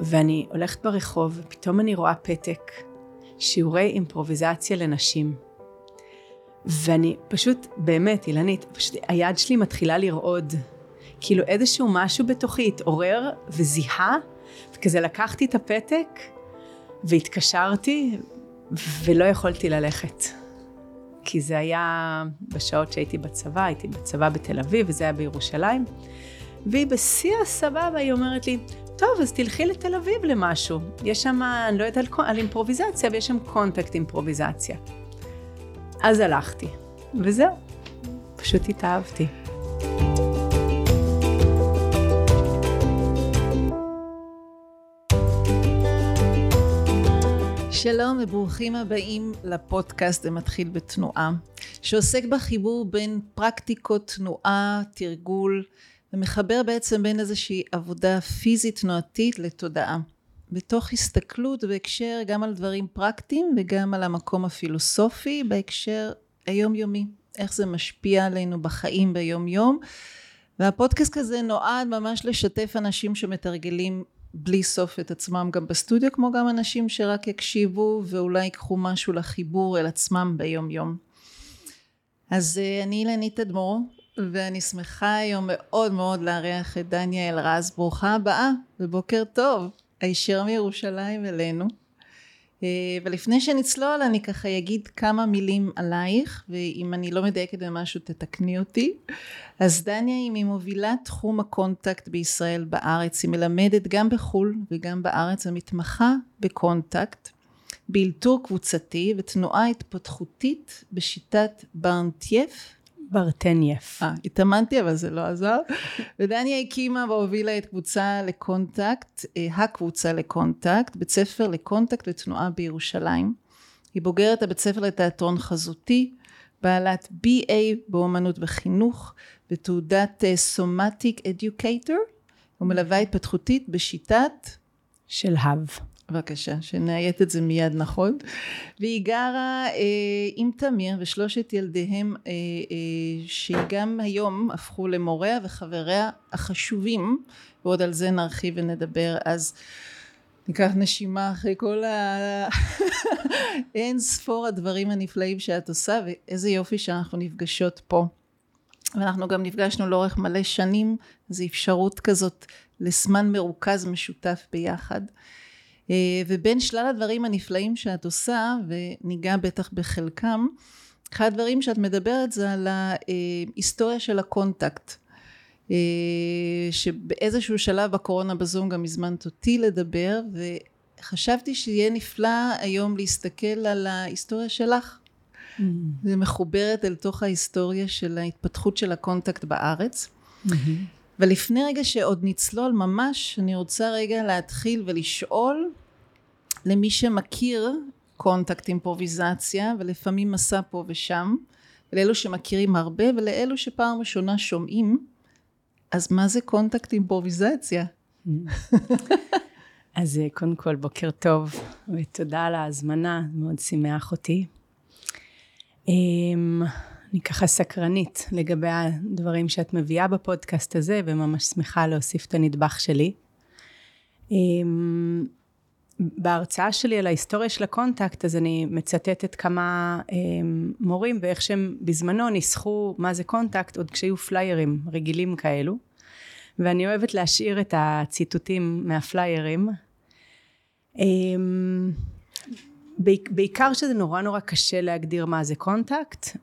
ואני הולכת ברחוב, ופתאום אני רואה פתק, שיעורי אימפרוביזציה לנשים. ואני פשוט, באמת, אילנית, פשוט היד שלי מתחילה לרעוד. כאילו איזשהו משהו בתוכי התעורר וזיהה, וכזה לקחתי את הפתק והתקשרתי ולא יכולתי ללכת. כי זה היה בשעות שהייתי בצבא, הייתי בצבא בתל אביב וזה היה בירושלים. והיא בשיא הסבבה, היא אומרת לי, טוב, אז תלכי לתל אביב למשהו. יש שם, אני לא יודעת על, על אימפרוביזציה, ויש שם קונטקט אימפרוביזציה. אז הלכתי, וזהו, פשוט התאהבתי. שלום וברוכים הבאים לפודקאסט זה מתחיל בתנועה, שעוסק בחיבור בין פרקטיקות תנועה, תרגול, ומחבר בעצם בין איזושהי עבודה פיזית תנועתית לתודעה. בתוך הסתכלות בהקשר גם על דברים פרקטיים וגם על המקום הפילוסופי בהקשר היומיומי, איך זה משפיע עלינו בחיים ביום יום. והפודקאסט כזה נועד ממש לשתף אנשים שמתרגלים בלי סוף את עצמם גם בסטודיו, כמו גם אנשים שרק יקשיבו ואולי ייקחו משהו לחיבור אל עצמם ביום יום. אז אה, אני אילנית אדמו"ר, ואני שמחה היום מאוד מאוד לארח את דניה אלרז. ברוכה הבאה ובוקר טוב, הישר מירושלים אלינו. אה, ולפני שנצלול אני ככה אגיד כמה מילים עלייך ואם אני לא מדייקת במשהו תתקני אותי אז דניה היא ממובילה תחום הקונטקט בישראל בארץ היא מלמדת גם בחו"ל וגם בארץ המתמחה בקונטקט באלתור קבוצתי ותנועה התפתחותית בשיטת ברנטייף ברטנייף. אה, התאמנתי אבל זה לא עזר. ודניה הקימה והובילה את קבוצה לקונטקט, אה, הקבוצה לקונטקט, בית ספר לקונטקט ותנועה בירושלים. היא בוגרת הבית ספר לתיאטרון חזותי, בעלת BA באומנות וחינוך ותעודת somatic educator ומלווה התפתחותית בשיטת של הב. בבקשה, שנאיית את זה מיד נכון. והיא גרה אה, עם תמיר ושלושת ילדיהם אה, אה, שגם היום הפכו למוריה וחבריה החשובים, ועוד על זה נרחיב ונדבר. אז ניקח נשימה אחרי כל ה... אין ספור הדברים הנפלאים שאת עושה, ואיזה יופי שאנחנו נפגשות פה. ואנחנו גם נפגשנו לאורך מלא שנים, זו אפשרות כזאת לזמן מרוכז משותף ביחד. אה, ובין שלל הדברים הנפלאים שאת עושה, וניגע בטח בחלקם, אחד הדברים שאת מדברת זה על ההיסטוריה של הקונטקט. אה, שבאיזשהו שלב בקורונה בזום גם הזמנת אותי לדבר, וחשבתי שיהיה נפלא היום להסתכל על ההיסטוריה שלך. Mm-hmm. זה מחוברת אל תוך ההיסטוריה של ההתפתחות של הקונטקט בארץ. Mm-hmm. ולפני רגע שעוד נצלול ממש, אני רוצה רגע להתחיל ולשאול למי שמכיר קונטקט אימפרוביזציה ולפעמים מסע פה ושם, לאלו שמכירים הרבה ולאלו שפעם ראשונה שומעים, אז מה זה קונטקט אימפרוביזציה? אז אה, קודם כל בוקר טוב ותודה על ההזמנה, מאוד שימח אותי. אני ככה סקרנית לגבי הדברים שאת מביאה בפודקאסט הזה, וממש שמחה להוסיף את הנדבך שלי. אמ, בהרצאה שלי על ההיסטוריה של הקונטקט, אז אני מצטטת כמה אמ, מורים ואיך שהם בזמנו ניסחו מה זה קונטקט, עוד כשהיו פליירים רגילים כאלו. ואני אוהבת להשאיר את הציטוטים מהפליירים. אמ, בעיקר שזה נורא נורא קשה להגדיר מה זה קונטקט,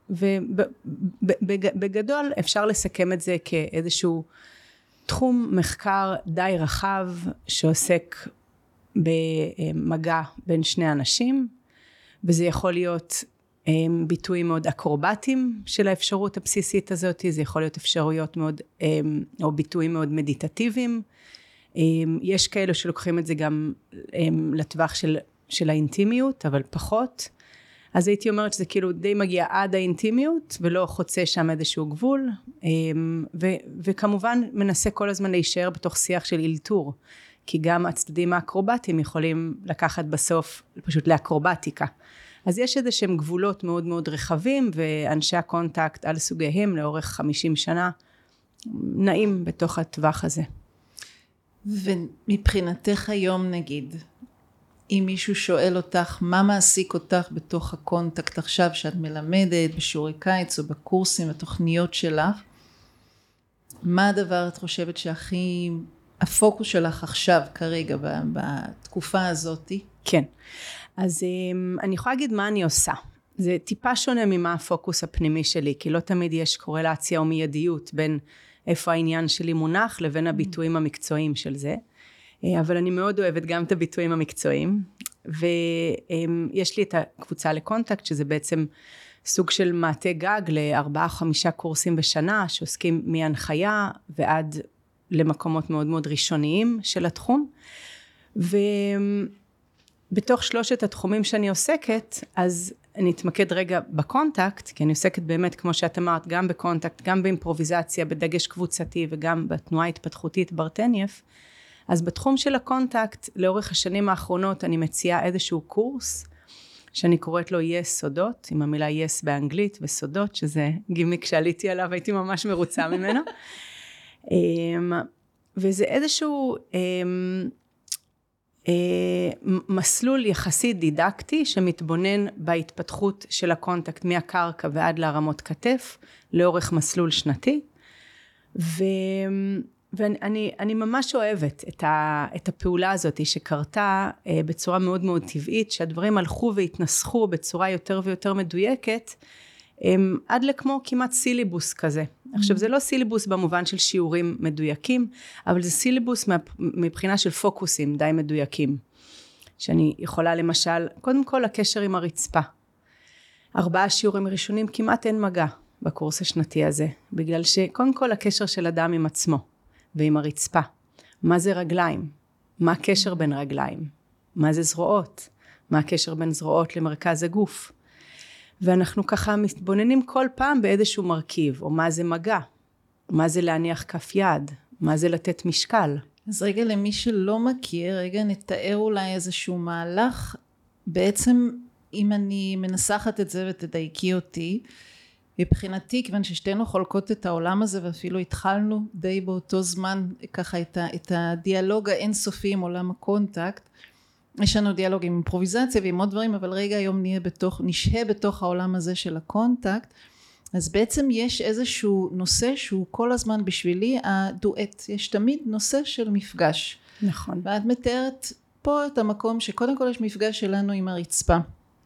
ובגדול אפשר לסכם את זה כאיזשהו תחום מחקר די רחב שעוסק במגע בין שני אנשים, וזה יכול להיות אמ, ביטויים מאוד אקרובטיים של האפשרות הבסיסית הזאת, זה יכול להיות אפשרויות מאוד, אמ, או ביטויים מאוד מדיטטיביים. אמ, יש כאלו שלוקחים את זה גם לטווח של של האינטימיות, אבל פחות. אז הייתי אומרת שזה כאילו די מגיע עד האינטימיות ולא חוצה שם איזשהו גבול. אמ, ו, וכמובן מנסה כל הזמן להישאר בתוך שיח של אילתור כי גם הצדדים האקרובטיים יכולים לקחת בסוף פשוט לאקרובטיקה. אז יש איזה שהם גבולות מאוד מאוד רחבים ואנשי הקונטקט על סוגיהם לאורך חמישים שנה נעים בתוך הטווח הזה. ומבחינתך היום נגיד, אם מישהו שואל אותך מה מעסיק אותך בתוך הקונטקט עכשיו שאת מלמדת בשיעורי קיץ או בקורסים התוכניות שלך? מה הדבר את חושבת שהכי הפוקוס שלך עכשיו כרגע בתקופה הזאתי? כן. אז אמ, אני יכולה להגיד מה אני עושה. זה טיפה שונה ממה הפוקוס הפנימי שלי כי לא תמיד יש קורלציה או מיידיות בין איפה העניין שלי מונח לבין הביטויים המקצועיים של זה אבל אני מאוד אוהבת גם את הביטויים המקצועיים ויש לי את הקבוצה לקונטקט שזה בעצם סוג של מטריית גג לארבעה חמישה קורסים בשנה שעוסקים מהנחיה ועד למקומות מאוד מאוד ראשוניים של התחום. ובתוך שלושת התחומים שאני עוסקת אז אני אתמקד רגע בקונטקט כי אני עוסקת באמת כמו שאת אמרת גם בקונטקט גם באימפרוביזציה בדגש קבוצתי וגם בתנועה התפתחותית ברטניאף אז בתחום של הקונטקט לאורך השנים האחרונות אני מציעה איזשהו קורס שאני קוראת לו yes סודות עם המילה yes באנגלית וסודות שזה גימיק שעליתי עליו הייתי ממש מרוצה ממנו. אמ, וזה איזשהו אמ, אה, מסלול יחסית דידקטי שמתבונן בהתפתחות של הקונטקט מהקרקע ועד להרמות כתף לאורך מסלול שנתי. ו... ואני אני ממש אוהבת את, ה, את הפעולה הזאת שקרתה אה, בצורה מאוד מאוד טבעית, שהדברים הלכו והתנסחו בצורה יותר ויותר מדויקת, אה, עד לכמו כמעט סילבוס כזה. Mm-hmm. עכשיו זה לא סילבוס במובן של שיעורים מדויקים, אבל זה סילבוס מבחינה של פוקוסים די מדויקים. שאני יכולה למשל, קודם כל הקשר עם הרצפה. ארבעה שיעורים ראשונים כמעט אין מגע בקורס השנתי הזה, בגלל שקודם כל הקשר של אדם עם עצמו. ועם הרצפה. מה זה רגליים? מה הקשר בין רגליים? מה זה זרועות? מה הקשר בין זרועות למרכז הגוף? ואנחנו ככה מתבוננים כל פעם באיזשהו מרכיב, או מה זה מגע, מה זה להניח כף יד, מה זה לתת משקל. אז רגע למי שלא מכיר, רגע נתאר אולי איזשהו מהלך, בעצם אם אני מנסחת את זה ותדייקי אותי, מבחינתי כיוון ששתינו חולקות את העולם הזה ואפילו התחלנו די באותו זמן ככה את, ה, את הדיאלוג האינסופי עם עולם הקונטקט יש לנו דיאלוג עם אימפרוביזציה ועם עוד דברים אבל רגע היום נהיה בתוך נשהה בתוך העולם הזה של הקונטקט. אז בעצם יש איזשהו נושא שהוא כל הזמן בשבילי הדואט. יש תמיד נושא של מפגש. נכון. ואת מתארת פה את המקום שקודם כל יש מפגש שלנו עם הרצפה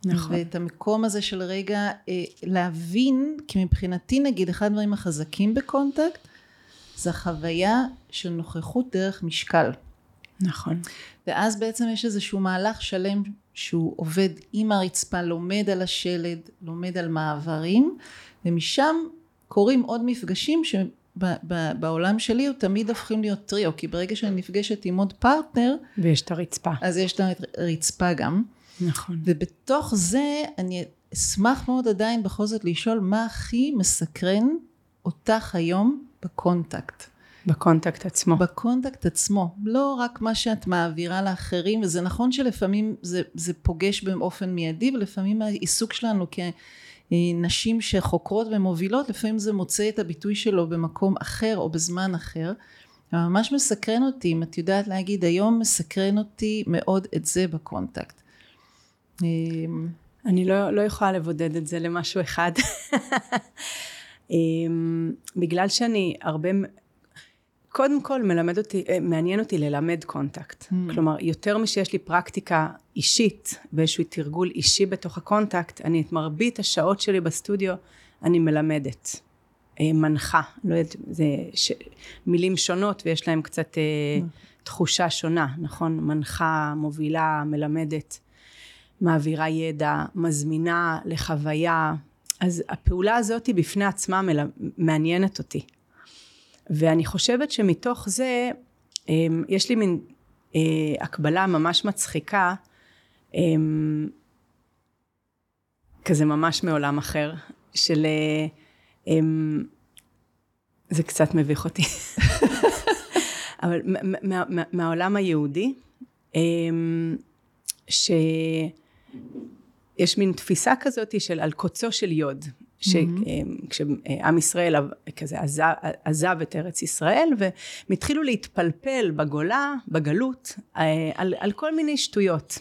נכון. ואת המקום הזה של רגע אה, להבין, כי מבחינתי נגיד אחד הדברים החזקים בקונטקט זה החוויה של נוכחות דרך משקל. נכון. ואז בעצם יש איזשהו מהלך שלם שהוא עובד עם הרצפה, לומד על השלד, לומד על מעברים, ומשם קורים עוד מפגשים שבעולם שלי הוא תמיד הופכים להיות טריו, כי ברגע שאני נפגשת עם עוד פרטנר, ויש את הרצפה. אז יש את הרצפה גם. נכון. ובתוך זה אני אשמח מאוד עדיין בכל זאת לשאול מה הכי מסקרן אותך היום בקונטקט. בקונטקט עצמו. בקונטקט עצמו, לא רק מה שאת מעבירה לאחרים, וזה נכון שלפעמים זה, זה פוגש באופן מיידי, ולפעמים העיסוק שלנו כנשים שחוקרות ומובילות, לפעמים זה מוצא את הביטוי שלו במקום אחר או בזמן אחר. ממש מסקרן אותי, אם את יודעת להגיד, היום מסקרן אותי מאוד את זה בקונטקט. אמ, אני לא, לא יכולה לבודד את זה למשהו אחד. אמ, בגלל שאני הרבה, קודם כל מלמדת, אה, מעניין אותי ללמד קונטקט. ממ. כלומר, יותר משיש לי פרקטיקה אישית ואיזשהו תרגול אישי בתוך הקונטקט, אני את מרבית השעות שלי בסטודיו, אני מלמדת. אה, מנחה, לא יודעת, זה ש... מילים שונות ויש להם קצת mm. תחושה שונה, נכון? מנחה, מובילה, מלמדת. מעבירה ידע, מזמינה לחוויה, אז הפעולה הזאת בפני עצמה מעניינת אותי. ואני חושבת שמתוך זה אמ, יש לי מין אה, הקבלה ממש מצחיקה, אמ, כזה ממש מעולם אחר, של... אה, אמ, זה קצת מביך אותי. אבל מהעולם היהודי, ש... יש מין תפיסה כזאת של על קוצו של יוד. שכשעם ישראל כזה עזב, עזב את ארץ ישראל והם התחילו להתפלפל בגולה, בגלות, על, על כל מיני שטויות.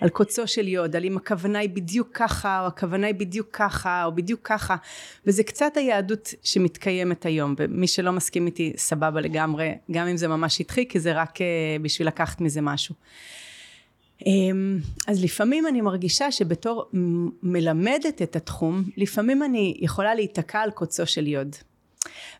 על קוצו של יוד, על אם הכוונה היא בדיוק ככה, או הכוונה היא בדיוק ככה, או בדיוק ככה, וזה קצת היהדות שמתקיימת היום, ומי שלא מסכים איתי, סבבה לגמרי, גם אם זה ממש שטחי, כי זה רק uh, בשביל לקחת מזה משהו. Um, אז לפעמים אני מרגישה שבתור מלמדת את התחום, לפעמים אני יכולה להיתקע על קוצו של יוד.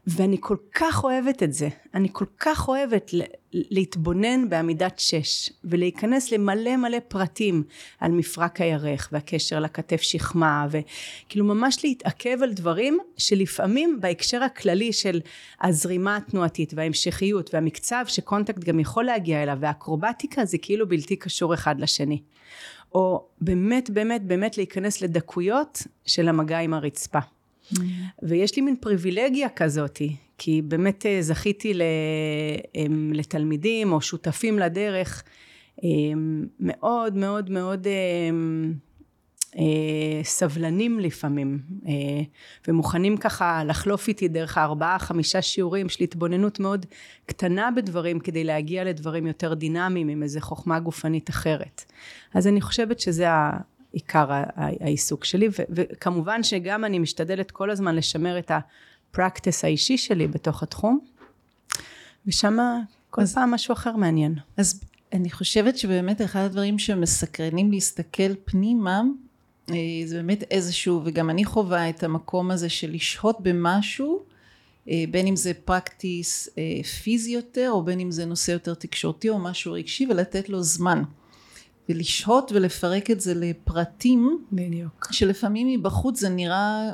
ואני כל כך אוהבת את זה, אני כל כך אוהבת להתבונן בעמידת שש ולהיכנס למלא מלא פרטים על מפרק הירך והקשר לכתף שכמה וכאילו ממש להתעכב על דברים שלפעמים בהקשר הכללי של הזרימה התנועתית וההמשכיות והמקצב שקונטקט גם יכול להגיע אליו והאקרובטיקה זה כאילו בלתי קשור אחד לשני או באמת באמת באמת להיכנס לדקויות של המגע עם הרצפה. ויש לי מין פריבילגיה כזאתי, כי באמת אה, זכיתי לתלמידים או שותפים לדרך מאוד מאוד מאוד אה, סבלנים לפעמים ומוכנים ככה לחלוף איתי דרך הארבעה חמישה שיעורים. של התבוננות מאוד קטנה בדברים כדי להגיע לדברים יותר דינמיים עם איזה חוכמה גופנית אחרת. אז אני חושבת שזה עיקר העיסוק שלי וכמובן שגם אני משתדלת כל הזמן לשמר את הפרקטיס האישי שלי בתוך התחום ושם כל אז, פעם משהו אחר מעניין. אז אני חושבת שבאמת אחד הדברים שמסקרנים להסתכל פנימה אה, זה באמת איזשהו וגם אני חווה את המקום הזה של לשהות במשהו אה, בין אם זה פרקטיס אה, פיזי יותר או בין אם זה נושא יותר תקשורתי או משהו רגשי ולתת לו זמן ולשהות ולפרק את זה לפרטים בדיוק. שלפעמים מבחוץ זה נראה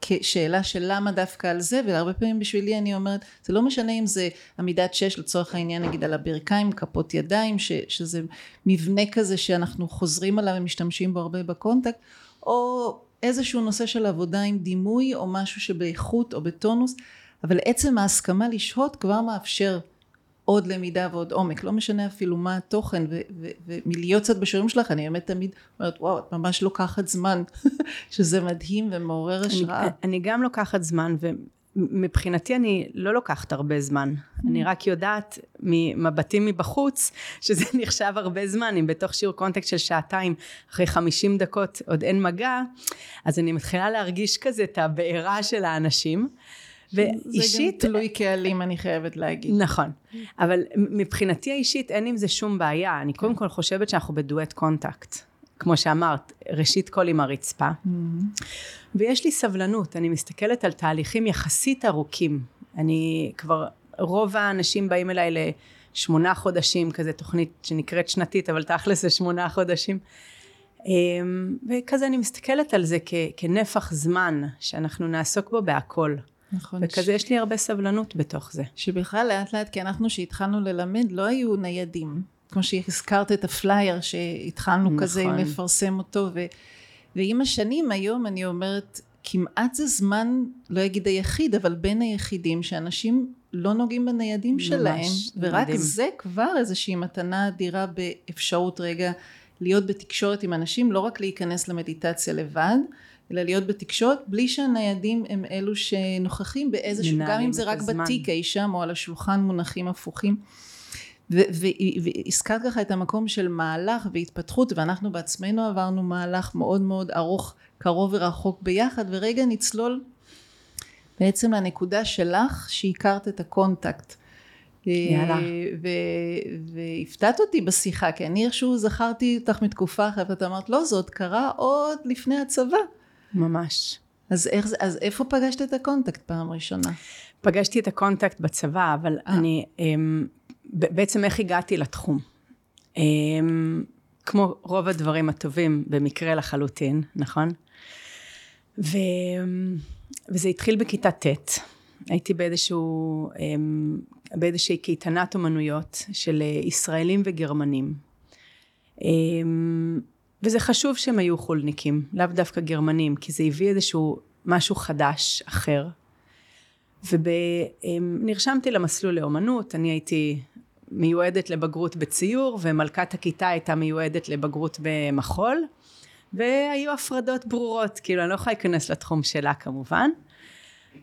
כשאלה של למה דווקא על זה והרבה פעמים בשבילי אני אומרת זה לא משנה אם זה עמידת שש לצורך העניין נגיד על הברכיים כפות ידיים ש, שזה מבנה כזה שאנחנו חוזרים עליו ומשתמשים בו הרבה בקונטקט או איזשהו נושא של עבודה עם דימוי או משהו שבאיכות או בטונוס אבל עצם ההסכמה לשהות כבר מאפשר עוד למידה ועוד עומק, לא משנה אפילו מה התוכן ומלהיות קצת בשיעורים שלך אני באמת תמיד אומרת וואו את ממש לוקחת זמן שזה מדהים ומעורר השראה. אני, אני גם לוקחת זמן ומבחינתי אני לא לוקחת הרבה זמן. אני רק יודעת ממבטים מבחוץ שזה נחשב הרבה זמן, אם בתוך שיעור קונטקסט של שעתיים אחרי חמישים דקות עוד אין מגע, אז אני מתחילה להרגיש כזה את הבעירה של האנשים. ואישית... זה גם תלוי קהלים אני חייבת להגיד. נכון. אבל מבחינתי האישית אין עם זה שום בעיה. אני קודם כל חושבת שאנחנו בדואט קונטקט. כמו שאמרת, ראשית כל עם הרצפה. Mm-hmm. ויש לי סבלנות, אני מסתכלת על תהליכים יחסית ארוכים. אני כבר, רוב האנשים באים אליי לשמונה חודשים, כזה תוכנית שנקראת שנתית, אבל תכלס זה שמונה חודשים. אמ, וכזה אני מסתכלת על זה כ- כנפח זמן שאנחנו נעסוק בו בהכל. נכון. וכזה ש... יש לי הרבה סבלנות בתוך זה. שבכלל לאט לאט, כי אנחנו שהתחלנו ללמד לא היו ניידים. כמו שהזכרת את הפלייר שהתחלנו נכון. כזה לפרסם אותו ו... ועם השנים היום אני אומרת כמעט זה זמן לא אגיד היחיד אבל בין היחידים שאנשים לא נוגעים בניידים ממש, שלהם ורק מדהים. זה כבר איזושהי מתנה אדירה באפשרות רגע להיות בתקשורת עם אנשים לא רק להיכנס למדיטציה לבד אלא להיות בתקשורת בלי שהניידים הם אלו שנוכחים באיזשהו, גם אם זה רק הזמן. בתיק אי שם או על השולחן מונחים הפוכים. והזכרת ככה את המקום של מהלך והתפתחות ואנחנו בעצמנו עברנו מהלך מאוד מאוד ארוך קרוב ורחוק ביחד ורגע נצלול בעצם לנקודה שלך שהכרת את הקונטקט יאללה. והפתעת אותי בשיחה כי אני איכשהו זכרתי אותך מתקופה אחרת ואת אמרת לא זאת קרה עוד לפני הצבא ממש. אז, איך, אז איפה פגשת את הקונטקט פעם ראשונה? פגשתי את הקונטקט בצבא, אבל 아. אה. אני, אמ, בעצם איך הגעתי לתחום. אמ, כמו רוב הדברים הטובים, במקרה לחלוטין, נכון? ו, וזה התחיל בכיתה ט', הייתי באיזשהו, אמ, באיזושהי קייטנת אומנויות של ישראלים וגרמנים. וזה חשוב שהם היו חולניקים, לאו דווקא גרמנים, כי זה הביא איזשהו משהו חדש, אחר. ונרשמתי למסלול לאומנות, אני הייתי מיועדת לבגרות בציור, ומלכת הכיתה הייתה מיועדת לבגרות במחול, והיו הפרדות ברורות, כאילו אני לא יכולה להיכנס לתחום שלה כמובן.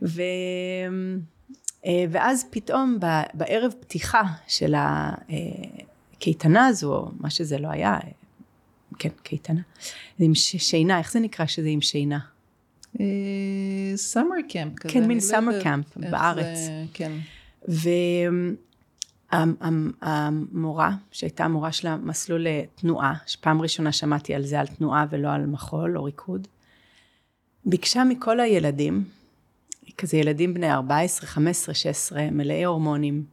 ו... אה, ואז פתאום בערב פתיחה של הקייטנה הזו, או מה שזה לא היה, כן, קייטנה, עם שינה, איך זה נקרא שזה עם שינה? סאמר קמפ כזה. כן, מין סאמר לא קמפ בארץ. כן. והמורה, שהייתה מורה של המסלול לתנועה, שפעם ראשונה שמעתי על זה, על תנועה ולא על מחול או ריקוד, ביקשה מכל הילדים, כזה ילדים בני 14, 15, 16, מלאי הורמונים,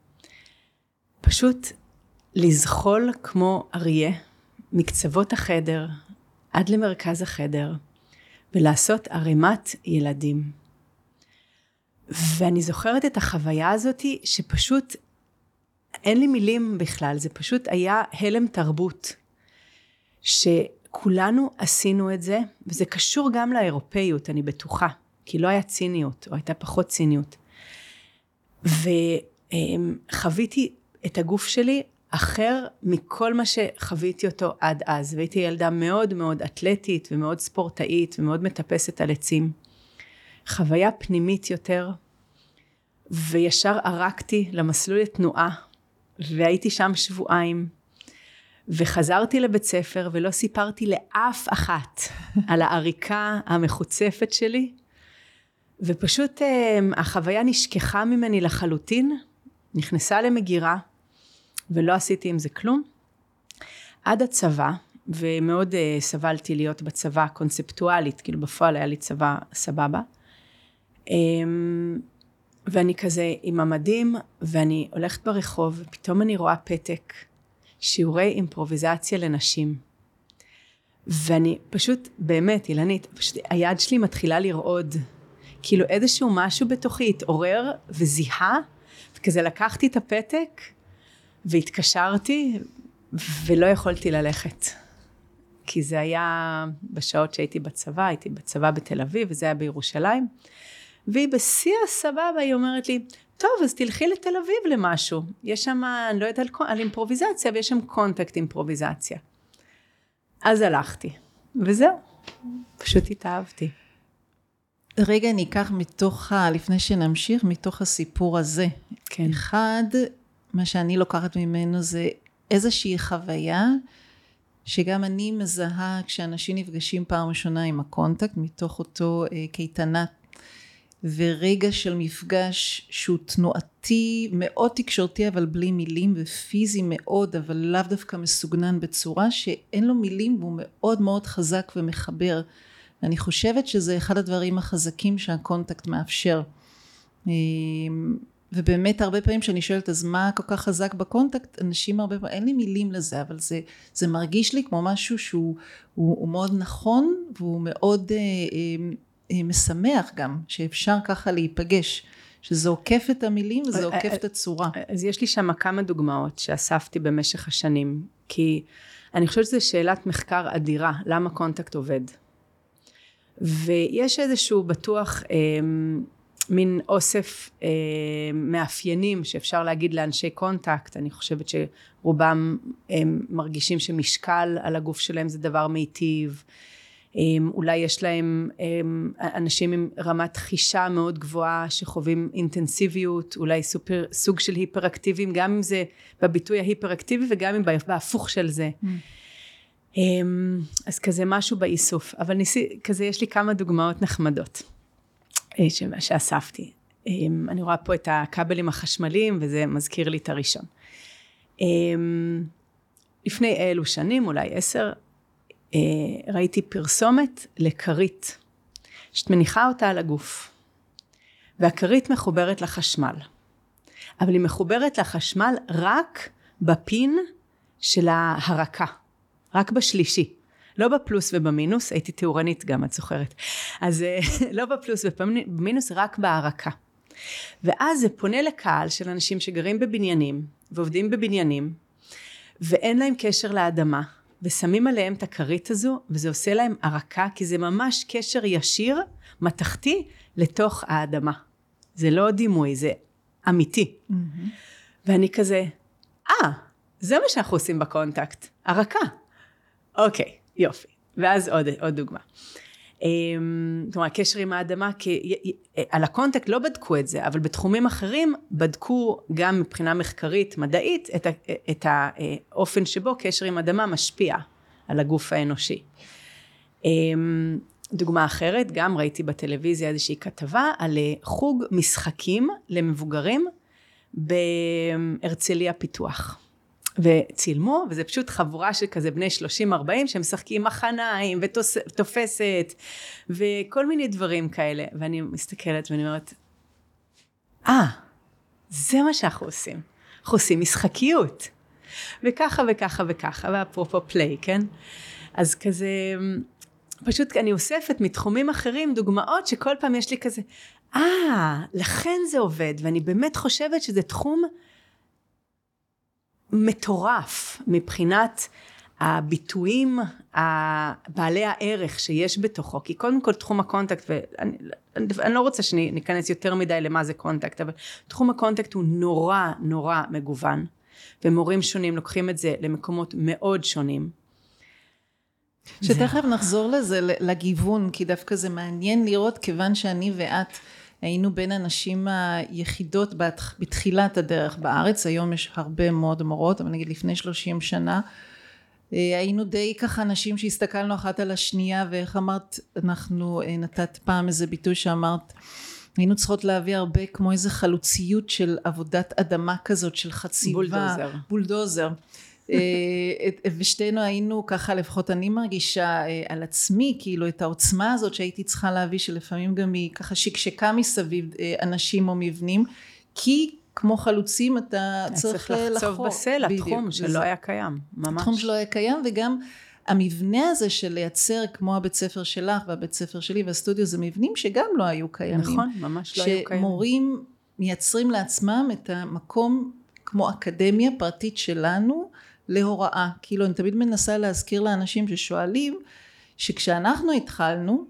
פשוט לזחול כמו אריה מקצוות החדר עד למרכז החדר ולעשות ערימת ילדים. ואני זוכרת את החוויה הזאתי שפשוט אין לי מילים בכלל, זה פשוט היה הלם תרבות. שכולנו עשינו את זה, וזה קשור גם לאירופאיות, אני בטוחה, כי לא היה ציניות, או הייתה פחות ציניות. וחוויתי את הגוף שלי אחר מכל מה שחוויתי אותו עד אז, והייתי ילדה מאוד מאוד אתלטית ומאוד ספורטאית ומאוד מטפסת על עצים. חוויה פנימית יותר, וישר ערקתי למסלול לתנועה, והייתי שם שבועיים, וחזרתי לבית ספר ולא סיפרתי לאף אחת על העריקה המחוצפת שלי, ופשוט אה, החוויה נשכחה ממני לחלוטין, נכנסה למגירה, ולא עשיתי עם זה כלום. עד הצבא, ומאוד uh, סבלתי להיות בצבא קונספטואלית, כאילו בפועל היה לי צבא סבבה. Um, ואני כזה עם המדים, ואני הולכת ברחוב, ופתאום אני רואה פתק, שיעורי אימפרוביזציה לנשים. ואני פשוט, באמת, אילנית, פשוט היד שלי מתחילה לרעוד. כאילו איזשהו משהו בתוכי התעורר וזיהה, וכזה לקחתי את הפתק, והתקשרתי ולא יכולתי ללכת. כי זה היה בשעות שהייתי בצבא, הייתי בצבא בתל אביב וזה היה בירושלים. והיא בשיא הסבבה, היא אומרת לי, טוב, אז תלכי לתל אביב למשהו. יש שם, אני לא יודעת על, על אימפרוביזציה, ויש שם קונטקט אימפרוביזציה. אז הלכתי, וזהו, פשוט התאהבתי. רגע ניקח מתוך, ה... לפני שנמשיך, מתוך הסיפור הזה. כן. אחד, מה שאני לוקחת ממנו זה איזושהי חוויה שגם אני מזהה כשאנשים נפגשים פעם ראשונה עם הקונטקט מתוך אותו אה, קייטנת ורגע של מפגש שהוא תנועתי מאוד תקשורתי אבל בלי מילים ופיזי מאוד אבל לאו דווקא מסוגנן בצורה שאין לו מילים והוא מאוד מאוד חזק ומחבר. ואני חושבת שזה אחד הדברים החזקים שהקונטקט מאפשר. אה, ובאמת הרבה פעמים כשאני שואלת אז מה כל כך חזק בקונטקט אנשים הרבה פעמים אין לי מילים לזה אבל זה, זה מרגיש לי כמו משהו שהוא הוא, הוא מאוד נכון והוא מאוד אה, אה, אה, משמח גם שאפשר ככה להיפגש שזה עוקף את המילים וזה אה, עוקף אה, את הצורה. אז יש לי שם כמה דוגמאות שאספתי במשך השנים כי אני חושבת שזו שאלת מחקר אדירה למה קונטקט עובד ויש איזשהו בטוח אה, מין אוסף אה, מאפיינים שאפשר להגיד לאנשי קונטקט, אני חושבת שרובם הם מרגישים שמשקל על הגוף שלהם זה דבר מיטיב, אה, אולי יש להם אה, אנשים עם רמת חישה מאוד גבוהה שחווים אינטנסיביות, אולי סופר, סוג של היפראקטיביים, גם אם זה בביטוי ההיפראקטיבי וגם אם בהפוך של זה. Mm. אה, אז כזה משהו באיסוף, אבל ניסי, כזה יש לי כמה דוגמאות נחמדות. אה, שאספתי. אמ, אני רואה פה את הכבלים החשמליים וזה מזכיר לי את הראשון. אמ, לפני אילו שנים, אולי עשר, אה, ראיתי פרסומת לכרית, שאת מניחה אותה על הגוף, והכרית מחוברת לחשמל, אבל היא מחוברת לחשמל רק בפין של ההרקה, רק בשלישי. לא בפלוס ובמינוס, הייתי תאורנית גם, את זוכרת. אז אה, לא בפלוס ובמינוס, רק בהערקה. ואז זה פונה לקהל של אנשים שגרים בבניינים ועובדים בבניינים, ואין להם קשר לאדמה, ושמים עליהם את הכרית הזו, וזה עושה להם ערקה, כי זה ממש קשר ישיר, מתכתי, לתוך האדמה. זה לא דימוי, זה אמיתי. אמהמ. ואני כזה, אה, אה, זה מה שאנחנו עושים בקונטקט, הארקה. אוקיי, יופי. ואז עוד, עוד דוגמה. אמ, כלומר, קשר עם האדמה, כי על הקונטקט לא בדקו את זה, אבל בתחומים אחרים בדקו גם מבחינה מחקרית, מדעית, את, ה, את האופן שבו קשר עם אדמה משפיע על הגוף האנושי. אמ, דוגמה אחרת, גם ראיתי בטלוויזיה איזושהי כתבה על אה, חוג משחקים למבוגרים בהרצליה פיתוח. וצילמו, וזה פשוט חבורה של כזה בני 30-40 שמשחקים מחניים ותופסת וכל מיני דברים כאלה. ואני מסתכלת ואני אומרת, אה, ah, זה מה שאנחנו עושים. אנחנו עושים משחקיות. וככה וככה וככה, ואפרופו play, כן? אז כזה, פשוט אני אוספת מתחומים אחרים דוגמאות שכל פעם יש לי כזה, אה, אה, לכן זה עובד, ואני באמת חושבת שזה תחום מטורף מבחינת הביטויים בעלי הערך שיש בתוכו, כי קודם כל תחום הקונטקט, ואני אני לא רוצה שניכנס יותר מדי למה זה קונטקט, אבל תחום הקונטקט הוא נורא נורא מגוון, ומורים שונים לוקחים את זה למקומות מאוד שונים. שתכף נחזור לזה, לגיוון, כי דווקא זה מעניין לראות, כיוון שאני ואת היינו בין הנשים היחידות בתחילת הדרך בארץ, היום יש הרבה מאוד מורות, אבל נגיד לפני שלושים שנה, אה, היינו די ככה נשים שהסתכלנו אחת על השנייה, ואיך אמרת, אנחנו אה, נתת פעם איזה ביטוי שאמרת, היינו צריכות להביא הרבה כמו איזה חלוציות של עבודת אדמה כזאת, של חציבה. בולדוזר. בולדוזר. אה, ושתינו היינו ככה לפחות אני מרגישה אה, על עצמי כאילו את העוצמה הזאת שהייתי צריכה להביא שלפעמים גם היא ככה שקשקה מסביב אה, אנשים או מבנים כי כמו חלוצים אתה צריך לחור. צריך לחצוב בסלע, תחום שלא היה קיים, ממש. תחום שלא היה קיים וגם המבנה הזה של לייצר כמו הבית ספר שלך והבית ספר שלי והסטודיו זה מבנים שגם לא היו קיימים. נכון, ממש לא היו קיימים. שמורים מייצרים לעצמם את המקום כמו אקדמיה פרטית שלנו להוראה. כאילו אני תמיד מנסה להזכיר לאנשים ששואלים שכשאנחנו התחלנו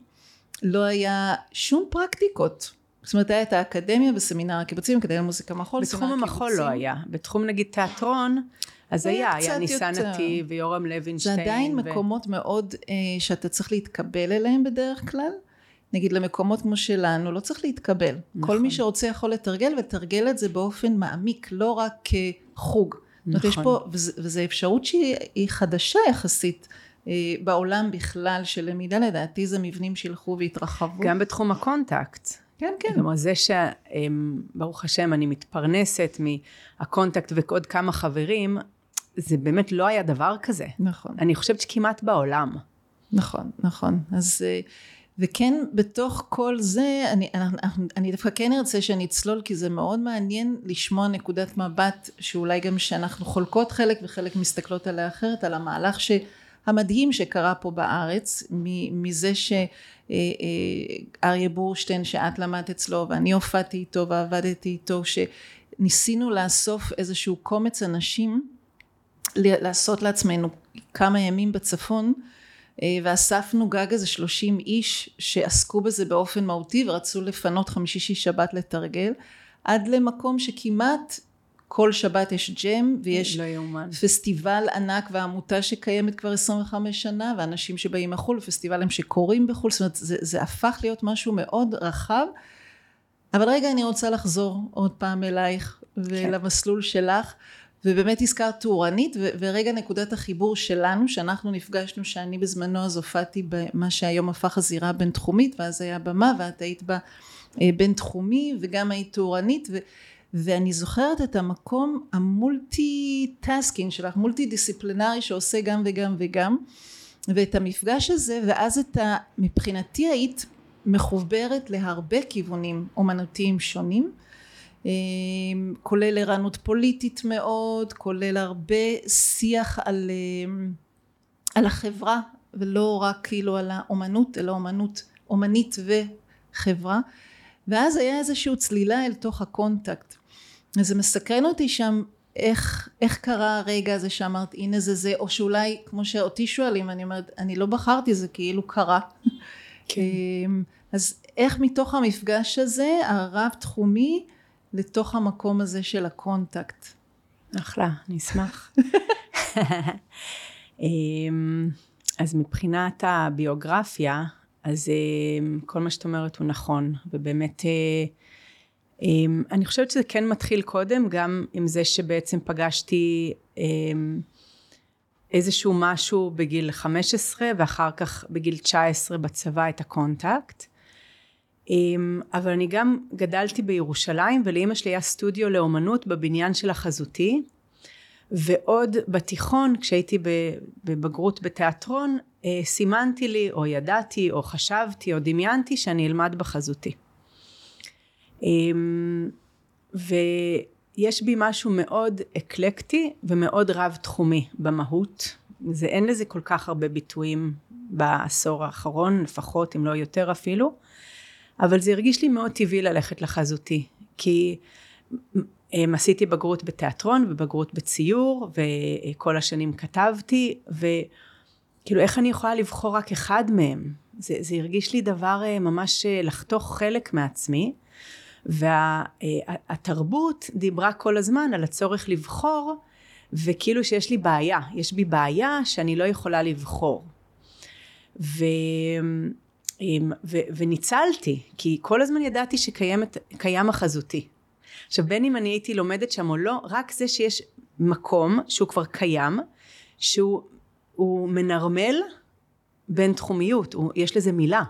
לא היה שום פרקטיקות. זאת אומרת היה את האקדמיה בסמינר הקיבוצים, אקדמיה מוזיקה מחול, בתחום המחול לא היה. בתחום נגיד תיאטרון אז היה, היה ניסן נתיב ויורם לוינשטיין. זה עדיין ו... מקומות מאוד אה, שאתה צריך להתקבל אליהם בדרך כלל. נגיד למקומות כמו שלנו לא צריך להתקבל. נכון. כל מי שרוצה יכול לתרגל ותרגל את זה באופן מעמיק, לא רק כחוג. נכון. יש פה, וזו אפשרות שהיא חדשה יחסית. אה, בעולם בכלל של למידה לדעתי זה מבנים שילכו והתרחבו. גם בתחום הקונטקט. כן, כן. כלומר זה שברוך השם אני מתפרנסת מהקונטקט ועוד כמה חברים, זה באמת לא היה דבר כזה. נכון. אני חושבת שכמעט בעולם. נכון, נכון. אז אה, וכן בתוך כל זה אני, אני, אני דווקא כן ארצה שאני אצלול כי זה מאוד מעניין לשמוע נקודת מבט שאולי גם שאנחנו חולקות חלק וחלק מסתכלות עליה אחרת על המהלך המדהים שקרה פה בארץ מזה שאריה אה, בורשטיין שאת למדת אצלו ואני הופעתי איתו ועבדתי איתו שניסינו לאסוף איזשהו קומץ אנשים לעשות לעצמנו כמה ימים בצפון אה, ואספנו גג איזה שלושים איש שעסקו בזה באופן מהותי ורצו לפנות חמישי שיש שבת לתרגל עד למקום שכמעט כל שבת יש ג'ם ויש לא פסטיבל ענק ועמותה שקיימת כבר 25 שנה ואנשים שבאים מחו"ל ופסטיבלים שקורים בחו"ל זאת אומרת זה, זה הפך להיות משהו מאוד רחב. אבל רגע אני רוצה לחזור עוד פעם אלייך כן. ולמסלול שלך ובאמת הזכרת תאורנית ורגע נקודת החיבור שלנו שאנחנו נפגשנו שאני בזמנו אז הופעתי במה שהיום הפך הזירה הבינתחומית ואז היה במה ואת היית בה אה, בינתחומי וגם היית תאורנית ו, ואני זוכרת את המקום ה multitasking שלך מולטי דיסציפלינרי שעושה גם וגם וגם ואת המפגש הזה ואז את ה... מבחינתי היית מחוברת להרבה כיוונים אומנותיים שונים כולל ערנות פוליטית מאוד, כולל הרבה שיח על, אמ, על החברה ולא רק כאילו על האומנות אלא אומנות אומנית וחברה. ואז היה איזושהי צלילה אל תוך הקונטקט. וזה מסקרן אותי שם איך, איך קרה הרגע הזה שאמרת הנה זה זה או שאולי כמו שאותי שואלים אני אומרת אני לא בחרתי זה כאילו קרה. כן. אמ, אז איך מתוך המפגש הזה הרב תחומי לתוך המקום הזה של הקונטקט. אחלה, אני אשמח. אמ, אז מבחינת הביוגרפיה, אז אה, כל מה שאת אומרת הוא נכון, ובאמת אה, אה, אני חושבת שזה כן מתחיל קודם, גם עם זה שבעצם פגשתי איזשהו משהו בגיל 15 ואחר כך בגיל 19 בצבא את הקונטקט. אבל אני גם גדלתי בירושלים ולאימא שלי היה סטודיו לאומנות בבניין של החזותי ועוד בתיכון כשהייתי בבגרות בתיאטרון אה, סימנתי לי או ידעתי או חשבתי או דמיינתי שאני אלמד בחזותי. ויש בי משהו מאוד אקלקטי ומאוד רב תחומי במהות. זה אין לזה כל כך הרבה ביטויים בעשור האחרון לפחות אם לא יותר אפילו אבל זה הרגיש לי מאוד טבעי ללכת לחזותי כי אמ, עשיתי בגרות בתיאטרון ובגרות בציור וכל השנים כתבתי וכאילו איך אני יכולה לבחור רק אחד מהם? זה, זה הרגיש לי דבר אה, ממש אה, לחתוך חלק מעצמי והתרבות וה, דיברה כל הזמן על הצורך לבחור וכאילו שיש לי בעיה יש בי בעיה שאני לא יכולה לבחור. ו... ו, וניצלתי כי כל הזמן ידעתי שקיים החזותי עכשיו בין אם אני הייתי לומדת שם או לא, רק זה שיש מקום שהוא כבר קיים, שהוא מנרמל בין תחומיות, הוא, יש לזה מילה.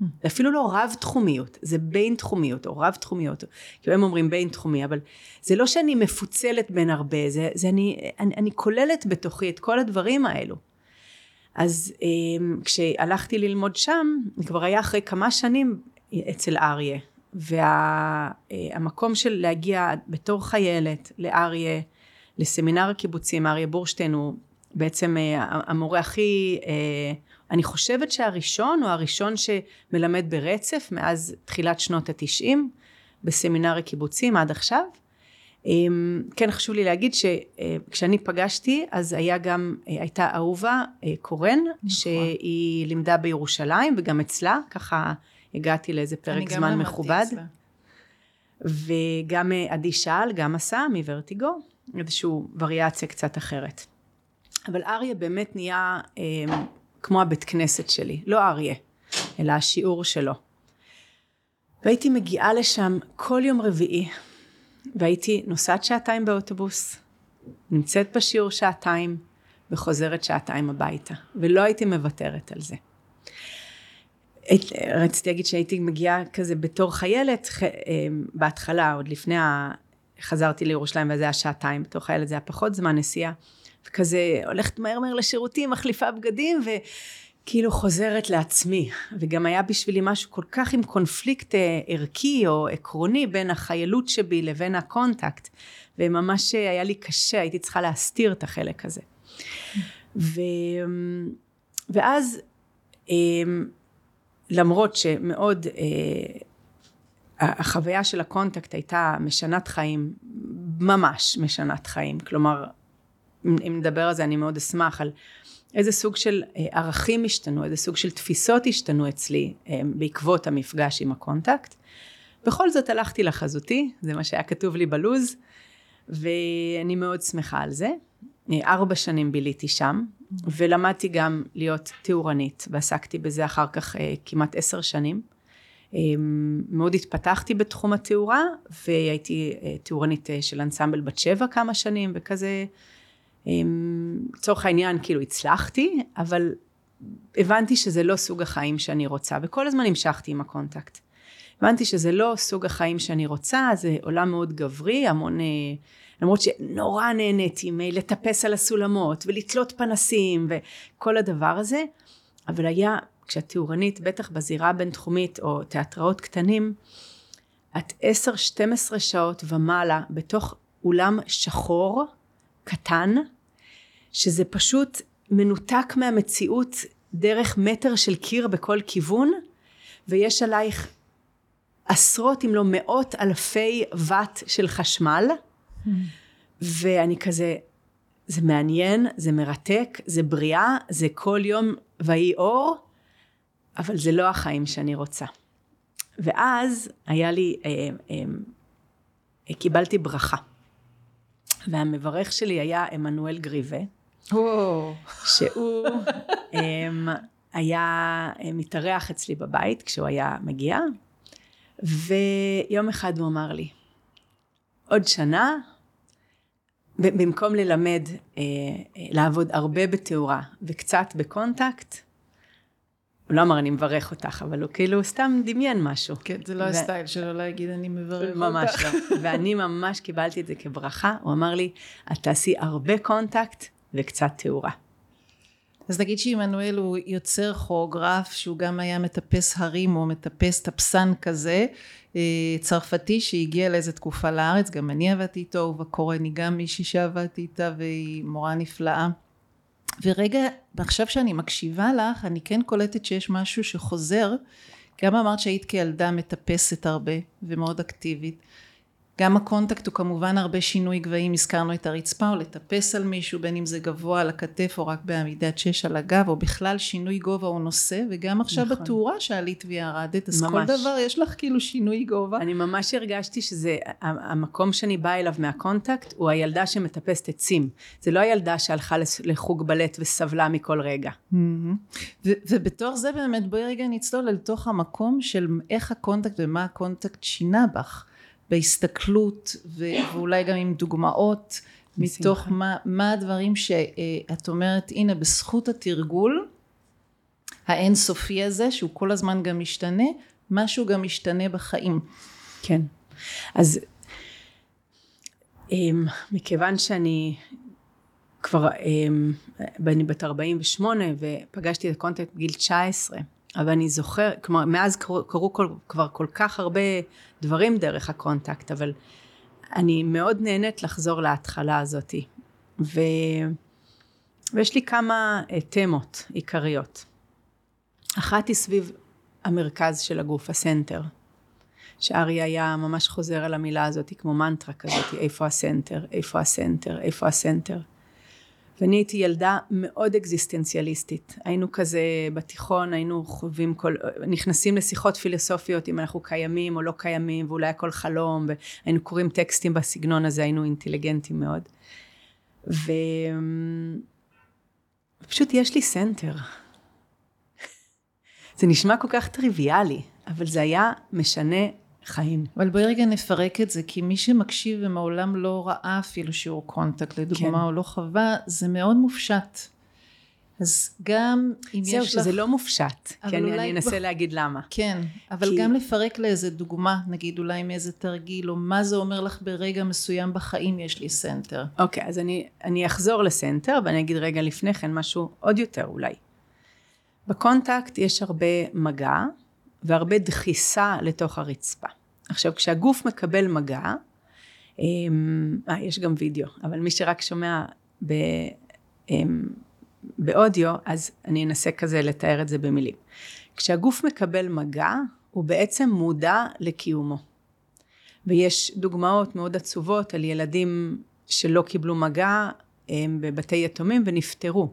זה. אפילו לא רב תחומיות, זה בין תחומיות או רב תחומיות, כאילו הם אומרים בין תחומי, אבל זה לא שאני מפוצלת בין הרבה, זה, זה אני, אני, אני כוללת בתוכי את כל הדברים האלו. אז אמ, כשהלכתי ללמוד שם, זה כבר היה אחרי כמה שנים אצל אריה, והמקום של להגיע בתור חיילת לאריה, לסמינר הקיבוצים, אריה בורשטיין הוא בעצם אה, המורה הכי, אה, אני חושבת שהראשון הוא הראשון שמלמד ברצף מאז תחילת שנות התשעים בסמינר הקיבוצים עד עכשיו. אמ, כן חשוב לי להגיד שכשאני אה, פגשתי אז היה גם, הייתה אהובה קורן נכון. שהיא לימדה בירושלים וגם אצלה ככה הגעתי לאיזה פרק זמן מכובד. וגם אה, עדי שאל, גם עשה מוורטיגו, איזושהי וריאציה קצת אחרת. אבל אריה באמת נהיה אה, כמו הבית כנסת שלי, לא אריה, אלא השיעור שלו. והייתי מגיעה לשם כל יום רביעי, והייתי נוסעת שעתיים באוטובוס, נמצאת בשיעור שעתיים, וחוזרת שעתיים הביתה, ולא הייתי מוותרת על זה. רציתי להגיד שהייתי מגיעה כזה בתור חיילת, אה, בהתחלה, עוד לפני ה... חזרתי לירושלים וזה היה שעתיים, בתור חיילת זה היה פחות זמן נסיעה, וכזה הולכת מהר מהר לשירותים, מחליפה בגדים, וכאילו חוזרת לעצמי. וגם היה בשבילי משהו כל כך עם קונפליקט אה, ערכי או עקרוני בין החיילות שבי לבין הקונטקט, וממש היה לי קשה, הייתי צריכה להסתיר את החלק הזה. ו... ואז למרות שמאוד אה, החוויה של הקונטקט הייתה משנת חיים, ממש משנת חיים, כלומר אם נדבר על זה אני מאוד אשמח על איזה סוג של אה, ערכים השתנו, איזה סוג של תפיסות השתנו אצלי אה, בעקבות המפגש עם הקונטקט. בכל זאת הלכתי לחזותי, זה מה שהיה כתוב לי בלוז, ואני מאוד שמחה על זה. אה, ארבע שנים ביליתי שם, ולמדתי גם להיות תאורנית, ועסקתי בזה אחר כך כמעט עשר שנים. מאוד התפתחתי בתחום התאורה, והייתי תאורנית של אנסמבל בת שבע כמה שנים, וכזה, לצורך העניין כאילו הצלחתי, אבל הבנתי שזה לא סוג החיים שאני רוצה, וכל הזמן המשכתי עם הקונטקט. הבנתי שזה לא סוג החיים שאני רוצה, זה עולם מאוד גברי, המון למרות שנורא נהניתי מלטפס על הסולמות ולתלות פנסים וכל הדבר הזה, אבל היה, כשאת תאורנית, בטח בזירה הבינתחומית או תיאטראות קטנים, את 10-12 שעות ומעלה בתוך אולם שחור, קטן, שזה פשוט מנותק מהמציאות דרך מטר של קיר בכל כיוון, ויש עלייך עשרות אם לא מאות אלפי ואט של חשמל, ואני כזה, זה מעניין, זה מרתק, זה בריאה, זה כל יום ויהי אור, אבל זה לא החיים שאני רוצה. ואז היה לי, אה, אה, אה, קיבלתי ברכה. והמברך שלי היה עמנואל גריבה, שהוא um, היה מתארח אצלי בבית כשהוא היה מגיע, ויום אחד הוא אמר לי, עוד שנה, במקום ללמד, אה, אה, לעבוד הרבה בתאורה וקצת בקונטקט, הוא לא אמר אני מברך אותך, אבל הוא כאילו סתם דמיין משהו. כן, זה לא ו... הסטייל שלו להגיד אני מברך אותך. ממש לא. ואני ממש קיבלתי את זה כברכה, הוא אמר לי, את תעשי הרבה קונטקט וקצת תאורה. אז נגיד שעמנואל הוא יוצר כוריאוגרף שהוא גם היה מטפס הרים או מטפס טפסן כזה אה, צרפתי שהגיע לאיזה תקופה לארץ גם אני עבדתי איתו ובקורן היא גם מישהי שעבדתי איתה והיא מורה נפלאה ורגע עכשיו שאני מקשיבה לך אני כן קולטת שיש משהו שחוזר. גם אמרת שהיית כילדה מטפסת הרבה ומאוד אקטיבית גם הקונטקט הוא כמובן הרבה שינוי גבהים, הזכרנו את הרצפה או לטפס על מישהו בין אם זה גבוה על הכתף או רק בעמידת שש על הגב או בכלל שינוי גובה או נושא וגם עכשיו נכון. בתאורה שעלית וירדת אז ממש. כל דבר יש לך כאילו שינוי גובה. אני ממש הרגשתי שזה המקום שאני באה אליו מהקונטקט הוא הילדה שמטפסת עצים זה לא הילדה שהלכה לחוג בלט וסבלה מכל רגע. Mm-hmm. ו- ובתוך זה באמת בואי רגע נצלול אל תוך המקום של איך הקונטקט ומה הקונטקט שינה בך. בהסתכלות ואולי גם עם דוגמאות מתוך מה, מה הדברים שאת אומרת הנה בזכות התרגול האינסופי הזה שהוא כל הזמן גם משתנה משהו גם משתנה בחיים. כן. אז אמ, מכיוון שאני כבר אמ, אני בת 48 ופגשתי את הקונטקט בגיל 19 אבל אני זוכרת, כלומר מאז קרו, קרו כל, כבר כל כך הרבה דברים דרך הקונטקט, אבל אני מאוד נהנית לחזור להתחלה הזאתי. ו... ויש לי כמה אה, תמות עיקריות. אחת היא סביב המרכז של הגוף, ה center. שארי היה ממש חוזר על המילה הזאת כמו מנטרה כזאת, איפה ה center, איפה ה center, איפה ה center. ואני הייתי ילדה מאוד אקזיסטנציאליסטית. היינו כזה בתיכון, היינו חווים כל, נכנסים לשיחות פילוסופיות אם אנחנו קיימים או לא קיימים, ואולי הכל חלום, והיינו קוראים טקסטים בסגנון הזה, היינו אינטליגנטים מאוד. ופשוט יש לי center. זה נשמע כל כך טריוויאלי, אבל זה היה משנה חיים. אבל בואי רגע נפרק את זה, כי מי שמקשיב ומעולם לא ראה אפילו שיעור קונטקט, לדוגמה, כן. או לא חווה, זה מאוד מופשט. אז גם אם יש לך... זהו, שזה לא מופשט, כי אני, אני אנסה ב... להגיד למה. כן, אבל כי... גם לפרק לאיזה דוגמה, נגיד אולי מאיזה תרגיל, או מה זה אומר לך ברגע מסוים בחיים יש לי center. אוקיי, אז אני, אני אחזור ל center, ואני אגיד רגע לפני כן משהו עוד יותר אולי. בקונטקט יש הרבה מגע, והרבה דחיסה לתוך הרצפה. עכשיו כשהגוף מקבל מגע, אמ, אה, יש גם וידאו, אבל מי שרק שומע ב, אמ, באודיו, אז אני אנסה כזה לתאר את זה במילים. כשהגוף מקבל מגע, הוא בעצם מודע לקיומו. ויש דוגמאות מאוד עצובות על ילדים שלא קיבלו מגע הם בבתי יתומים ונפטרו.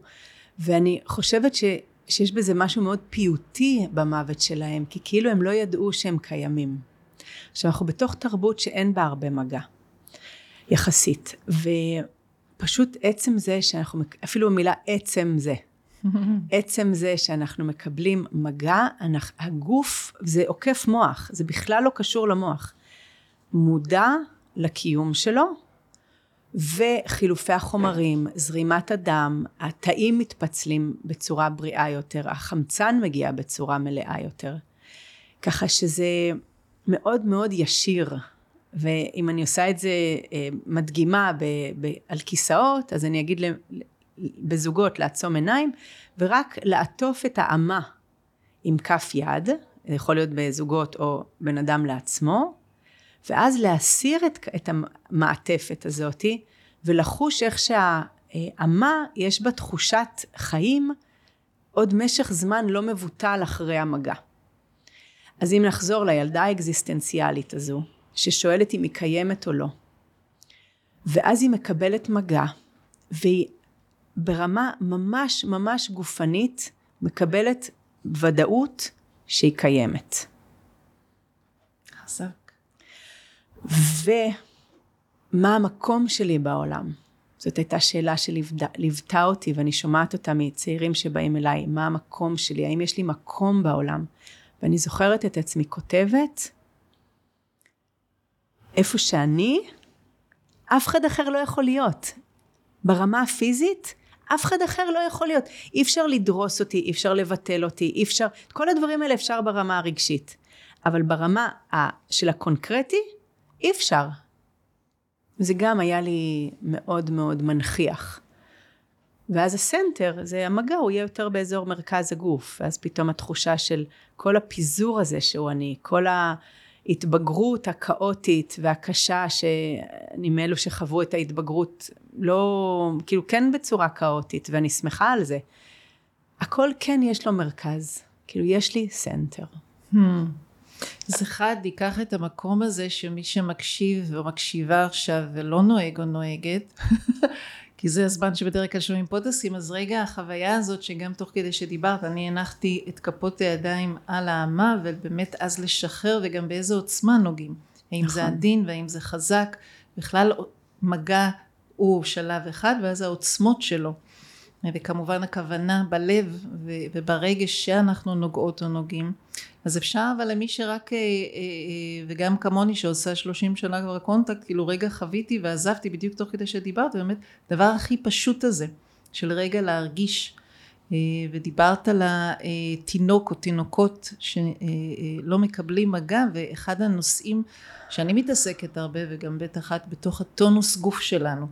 ואני חושבת ש, שיש בזה משהו מאוד פיוטי במוות שלהם, כי כאילו הם לא ידעו שהם קיימים. עכשיו אנחנו בתוך תרבות שאין בה הרבה מגע, יחסית, ופשוט עצם זה שאנחנו, אפילו המילה עצם זה, עצם זה שאנחנו מקבלים מגע, אנחנו, הגוף זה עוקף מוח, זה בכלל לא קשור למוח. מודע לקיום שלו, וחילופי החומרים, זרימת הדם, התאים מתפצלים בצורה בריאה יותר, החמצן מגיע בצורה מלאה יותר. ככה שזה מאוד מאוד ישיר. ואם אני עושה את זה אה, מדגימה ב, ב, על כיסאות, אז אני אגיד בזוגות לעצום עיניים, ורק לעטוף את האמה עם כף יד, זה יכול להיות בזוגות או בן אדם לעצמו, ואז להסיר את, את המעטפת הזאתי, ולחוש איך שהאמה יש בה תחושת חיים עוד משך זמן לא מבוטל אחרי המגע. אז אם נחזור לילדה האקזיסטנציאלית הזו, ששואלת אם היא קיימת או לא, ואז היא מקבלת מגע, והיא ברמה ממש ממש גופנית מקבלת ודאות שהיא קיימת. חזק. ומה המקום שלי בעולם? זאת הייתה שאלה שליוותה אותי ואני שומעת אותה מצעירים שבאים אליי, מה המקום שלי, האם יש לי מקום בעולם? ואני זוכרת את עצמי כותבת, איפה שאני, אף אחד אחר לא יכול להיות. ברמה הפיזית, אף אחד אחר לא יכול להיות. אי אפשר לדרוס אותי, אי אפשר לבטל אותי, אי אפשר, כל הדברים האלה אפשר ברמה הרגשית. אבל ברמה של הקונקרטי, אי אפשר. זה גם היה לי מאוד מאוד מנכיח. ואז הסנטר, זה המגע, הוא יהיה יותר באזור מרכז הגוף. ואז פתאום התחושה של כל הפיזור הזה שהוא אני, כל ההתבגרות הכאוטית והקשה, שאני מאלו שחוו את ההתבגרות, לא, כאילו כן בצורה כאוטית, ואני שמחה על זה. הכל כן יש לו מרכז, כאילו יש לי center. Hmm. אז אחד, ייקח את המקום הזה שמי שמקשיב או מקשיבה עכשיו ולא נוהג או נוהגת, כי זה הזמן שבדרך כלל שומעים פודקאסטים, אז רגע החוויה הזאת שגם תוך כדי שדיברת, אני הנחתי את כפות הידיים על האמה, ובאמת אז לשחרר וגם באיזה עוצמה נוגעים. האם נכון. זה עדין והאם זה חזק, בכלל מגע הוא שלב אחד, ואז העוצמות שלו. וכמובן הכוונה בלב וברגש שאנחנו נוגעות או נוגעים. אז אפשר אבל למי שרק, אה, אה, אה, וגם כמוני שעושה שלושים שנה כבר קונטקט, כאילו רגע חוויתי ועזבתי בדיוק תוך כדי שדיברת, באמת, דבר הכי פשוט הזה, של רגע להרגיש, ודיברת על התינוק או תינוקות שלא מקבלים מגע, ואחד הנושאים שאני מתעסקת הרבה, וגם בטח את בתוך הטונוס גוף שלנו.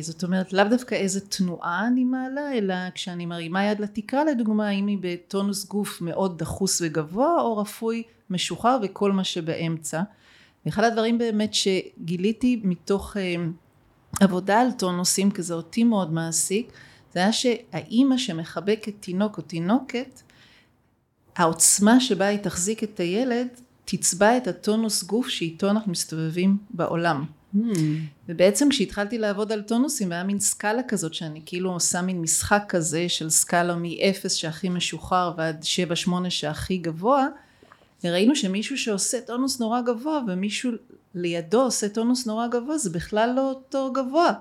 זאת אומרת לאו דווקא איזה תנועה אני מעלה אלא כשאני מרימה יד לתקרה לדוגמה האם היא בטונוס גוף מאוד דחוס וגבוה או רפוי משוחרר וכל מה שבאמצע ואחד הדברים באמת שגיליתי מתוך אה, עבודה על טונוסים כי זה אותי מאוד מעסיק זה היה שהאימא שמחבקת תינוק או תינוקת העוצמה שבה היא תחזיק את הילד תצבע את הטונוס גוף שאיתו אנחנו מסתובבים בעולם. ובעצם כשהתחלתי לעבוד על טונוסים היה מין סקאלה כזאת שאני כאילו עושה מין משחק כזה של סקאלה מ-0 שהכי משוחרר ועד 7-8 שהכי גבוה וראינו שמישהו שעושה טונוס נורא גבוה ומישהו לידו עושה טונוס נורא גבוה זה בכלל לא אותו גבוה.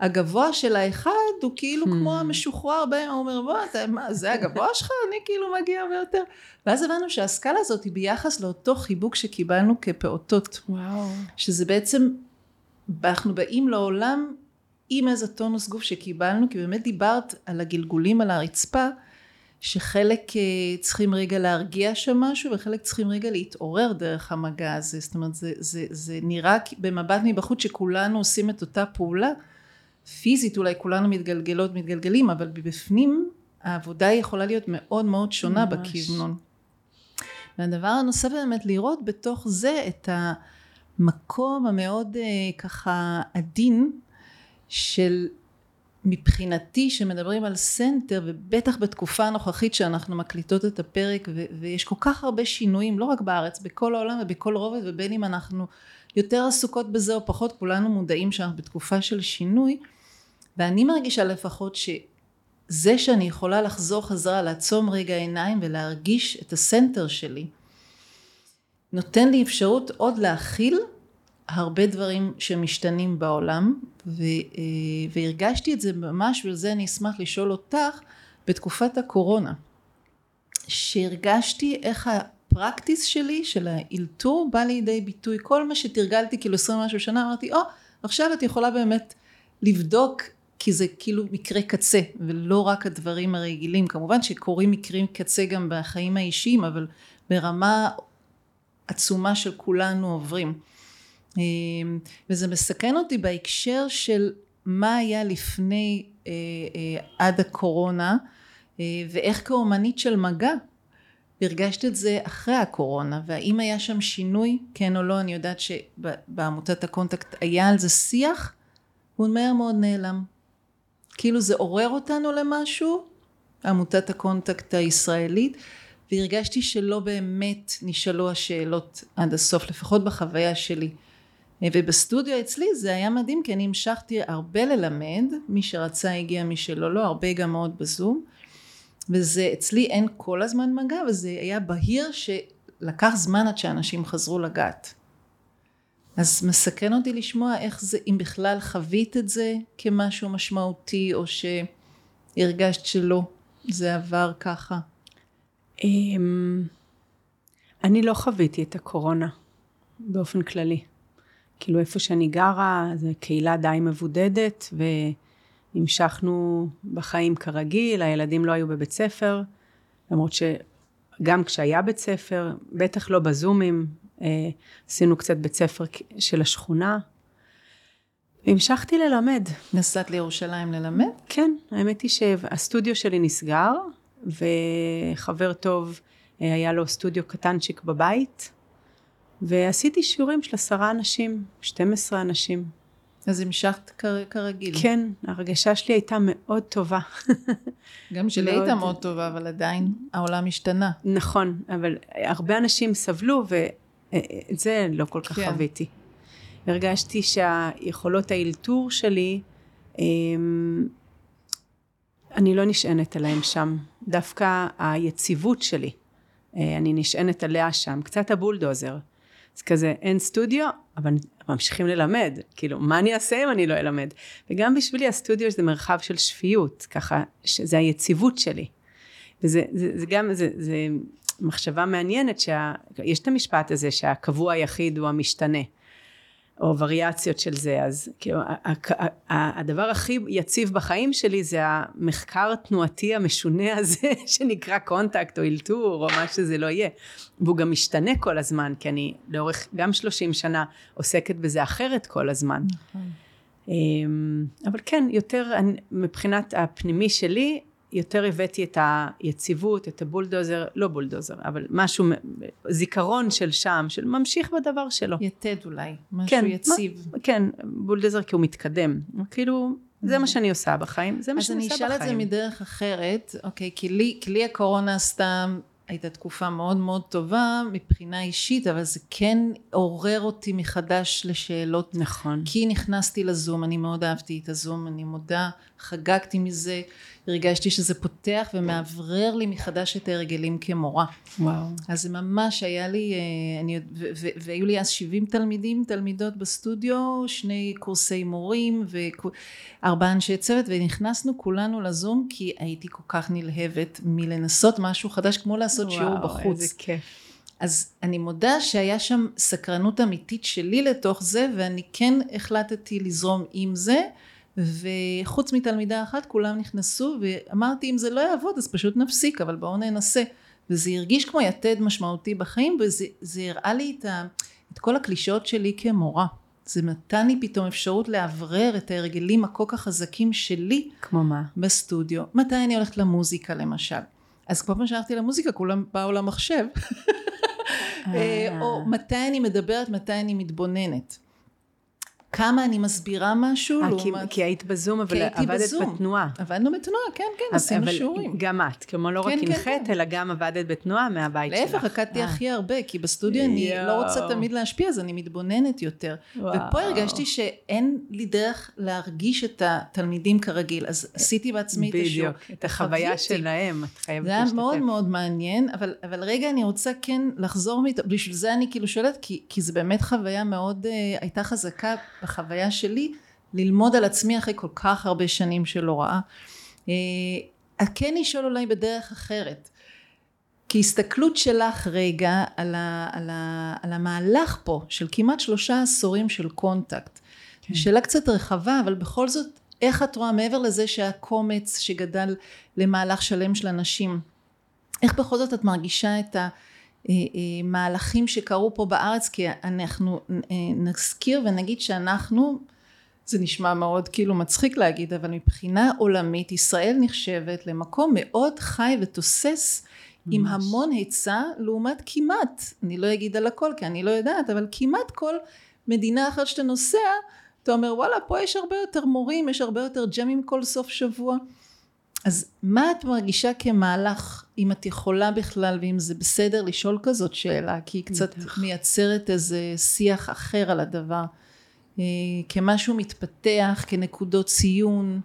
הגבוה של האחד הוא כאילו hmm. כמו המשוחרר בהם, הוא אומר בוא אתה, מה זה הגבוה שלך? אני כאילו מגיע הרבה יותר ואז הבנו שהסקאלה הזאת היא ביחס לאותו חיבוק שקיבלנו כפעוטות. וואו. שזה בעצם אנחנו באים לעולם עם איזה טונוס גוף שקיבלנו, כי באמת דיברת על הגלגולים על הרצפה, שחלק אה, צריכים רגע להרגיע שם משהו וחלק צריכים רגע להתעורר דרך המגע הזה, זאת אומרת זה, זה, זה נראה במבט מבחוץ שכולנו עושים את אותה פעולה, פיזית אולי כולנו מתגלגלות מתגלגלים, אבל בפנים העבודה יכולה להיות מאוד מאוד שונה ממש. בכיוונון. והדבר הנוסף באמת לראות בתוך זה את ה... המקום המאוד uh, ככה עדין של מבחינתי שמדברים על center ובטח בתקופה הנוכחית שאנחנו מקליטות את הפרק ו- ויש כל כך הרבה שינויים לא רק בארץ בכל העולם ובכל רובד ובין אם אנחנו יותר עסוקות בזה או פחות כולנו מודעים שאנחנו בתקופה של שינוי ואני מרגישה לפחות שזה שאני יכולה לחזור חזרה לעצום רגע עיניים ולהרגיש את הסנטר שלי נותן לי אפשרות עוד להכיל הרבה דברים שמשתנים בעולם ו, אה, והרגשתי את זה ממש ולזה אני אשמח לשאול אותך בתקופת הקורונה שהרגשתי איך הפרקטיס שלי של האלתור בא לידי ביטוי. כל מה שתרגלתי כאילו עשרים משהו שנה אמרתי או oh, עכשיו את יכולה באמת לבדוק כי זה כאילו מקרה קצה ולא רק הדברים הרגילים. כמובן שקורים מקרים קצה גם בחיים האישיים אבל ברמה עצומה של כולנו עוברים וזה מסקרן אותי בהקשר של מה היה לפני אה, אה, עד הקורונה אה, ואיך כאומנית של מגע הרגשת את זה אחרי הקורונה והאם היה שם שינוי כן או לא אני יודעת שבעמותת הקונטקט היה על זה שיח הוא מהר מאוד נעלם. כאילו זה עורר אותנו למשהו עמותת הקונטקט הישראלית והרגשתי שלא באמת נשאלו השאלות עד הסוף לפחות בחוויה שלי ובסטודיו אצלי זה היה מדהים כי אני המשכתי הרבה ללמד מי שרצה הגיע מי שלא לא הרבה גם מאוד בזום וזה אצלי אין כל הזמן מגע וזה היה בהיר שלקח זמן עד שאנשים חזרו לגעת אז מסקרן אותי לשמוע איך זה, אם בכלל חווית את זה כמשהו משמעותי, או שהרגשת שלא, זה עבר ככה. אמ, אני לא חוויתי את הקורונה באופן כללי. כאילו איפה שאני גרה, זו קהילה די מבודדת, והמשכנו בחיים כרגיל, הילדים לא היו בבית ספר, למרות שגם כשהיה בית ספר, בטח לא בזומים, אה, עשינו קצת בית ספר של השכונה. והמשכתי ללמד. נסעת לירושלים ללמד? כן, האמת היא שהסטודיו שלי נסגר, וחבר טוב אה, היה לו סטודיו קטנצ'יק בבית, ועשיתי שיעורים של עשרה אנשים, 12 אנשים. אז המשכת כר, כרגיל. כן, ההרגשה שלי הייתה מאוד טובה. גם שלי מאוד... הייתה מאוד טובה, אבל עדיין העולם השתנה. נכון, אבל הרבה אנשים סבלו, ואת זה לא כל כך כן. חוויתי. הרגשתי שהיכולות האלתור שלי, אמ, אני לא נשענת עליהם שם. דווקא היציבות שלי, אה, אני נשענת עליה שם. קצת הבולדוזר. אז כזה, אין סטודיו, אבל ממשיכים ללמד. כאילו, מה אני אעשה אם אני לא אלמד? וגם בשבילי הסטודיו זה מרחב של שפיות, ככה, שזה היציבות שלי. וזה זה, זה גם, זה, זה מחשבה מעניינת, שיש את המשפט הזה שהקבוע היחיד הוא המשתנה. או וריאציות של זה, אז כאילו הדבר הכי יציב בחיים שלי זה המחקר התנועתי המשונה הזה שנקרא קונטקט או אלתור או מה שזה לא יהיה, והוא גם משתנה כל הזמן, כי אני לאורך גם 30 שנה עוסקת בזה אחרת כל הזמן. נכון. אמ, אבל כן, יותר מבחינת הפנימי שלי, יותר הבאתי את היציבות, את הבולדוזר, לא בולדוזר, אבל משהו, זיכרון של שם, של ממשיך בדבר שלו. יתד אולי, משהו כן, יציב. מה, כן, בולדוזר כי הוא מתקדם. כאילו, זה מה שאני עושה בחיים, זה מה שאני עושה בחיים. אז אני אשאל את זה מדרך אחרת, אוקיי, כי לי, כי לי הקורונה סתם הייתה תקופה מאוד מאוד טובה מבחינה אישית, אבל זה כן עורר אותי מחדש לשאלות. נכון. כי נכנסתי לזום, אני מאוד אהבתי את הזום, אני מודה, חגגתי מזה. הרגשתי שזה פותח ומאוורר לי מחדש את ההרגלים כמורה. וואו. אז זה ממש היה לי, אה, אני, והיו לי אז 70 תלמידים, תלמידות בסטודיו, שני קורסי מורים וארבעה אנשי צוות, ונכנסנו כולנו לזום כי הייתי כל כך נלהבת מלנסות משהו חדש, כמו לעשות וואו, שיעור בחוץ. וואו, איזה כיף. אז אני מודה שהיה שם סקרנות אמיתית שלי לתוך זה, ואני כן החלטתי לזרום עם זה. וחוץ מתלמידה אחת כולם נכנסו ואמרתי אם זה לא יעבוד אז פשוט נפסיק אבל בואו ננסה. וזה הרגיש כמו יתד משמעותי בחיים וזה הראה לי את, ה, את כל הקלישאות שלי כמורה. זה נתן לי פתאום אפשרות לאוורר את ההרגלים הכל כך חזקים שלי כמו מה? בסטודיו. מתי אני הולכת למוזיקה למשל? אז כל פעם שהלכתי למוזיקה כולם באו למחשב. אה. או מתי אני מדברת מתי אני מתבוננת כמה אני מסבירה משהו 아, לעומת... כי, כי היית בזום, אבל עבדת בזום. בתנועה. עבדנו בתנועה, כן, כן, אבל, עשינו אבל שיעורים. גם את, כמו לא כן, רק הנחית, כן, כן. אלא גם עבדת בתנועה מהבית להפך, שלך. להפך, רקדתי אה. הכי הרבה, כי בסטודיו אני לא רוצה תמיד להשפיע, אז אני מתבוננת יותר. וואו. ופה הרגשתי שאין לי דרך להרגיש את התלמידים כרגיל, אז עשיתי בעצמי את השיעור. בדיוק, את החוויה שלהם, את חייבת להשתתף. זה היה מאוד מאוד מעניין, אבל, אבל רגע אני רוצה כן לחזור, בשביל זה אני כאילו שואלת, כי, כי זה באמת חוויה מאוד, אה, הייתה חזקה בחוויה שלי ללמוד על עצמי אחרי כל כך הרבה שנים של הוראה. אה, כן לשאול אולי בדרך אחרת. כי הסתכלות שלך רגע על, ה, על, ה, על המהלך פה של כמעט שלושה עשורים של קונטקט. כן. שאלה קצת רחבה אבל בכל זאת איך את רואה מעבר לזה שהקומץ שגדל למהלך שלם של אנשים איך בכל זאת את מרגישה את ה... אה, אה, מהלכים שקרו פה בארץ כי אנחנו אה, נזכיר ונגיד שאנחנו זה נשמע מאוד כאילו מצחיק להגיד אבל מבחינה עולמית ישראל נחשבת למקום מאוד חי ותוסס ממש. עם המון היצע לעומת כמעט אני לא אגיד על הכל כי אני לא יודעת אבל כמעט כל מדינה אחת שאתה נוסע אתה אומר וואלה פה יש הרבה יותר מורים יש הרבה יותר ג'מים כל סוף שבוע אז מה את מרגישה כמהלך, אם את יכולה בכלל, ואם זה בסדר לשאול כזאת שאלה, כי היא קצת מייצרת איזה שיח אחר על הדבר, אה, כמשהו מתפתח, כנקודות ציון.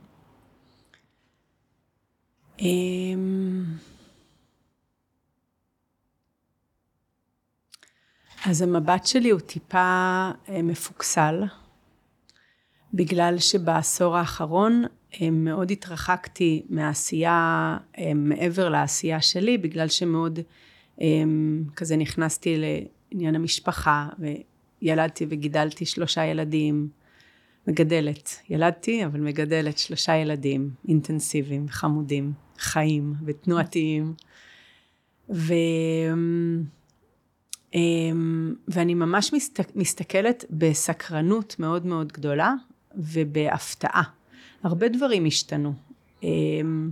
אמ, אז המבט שלי הוא טיפה אה, מפוקסל, בגלל שבעשור האחרון מאוד התרחקתי מהעשייה, אה, מעבר לעשייה שלי, בגלל שמאוד כזה נכנסתי לעניין המשפחה, וילדתי וגידלתי שלושה ילדים, מגדלת, ילדתי אבל מגדלת שלושה ילדים אינטנסיביים, חמודים, חיים ותנועתיים. ו... ואני ממש מסת, מסתכלת בסקרנות מאוד מאוד גדולה ובהפתעה. הרבה דברים השתנו. אמ,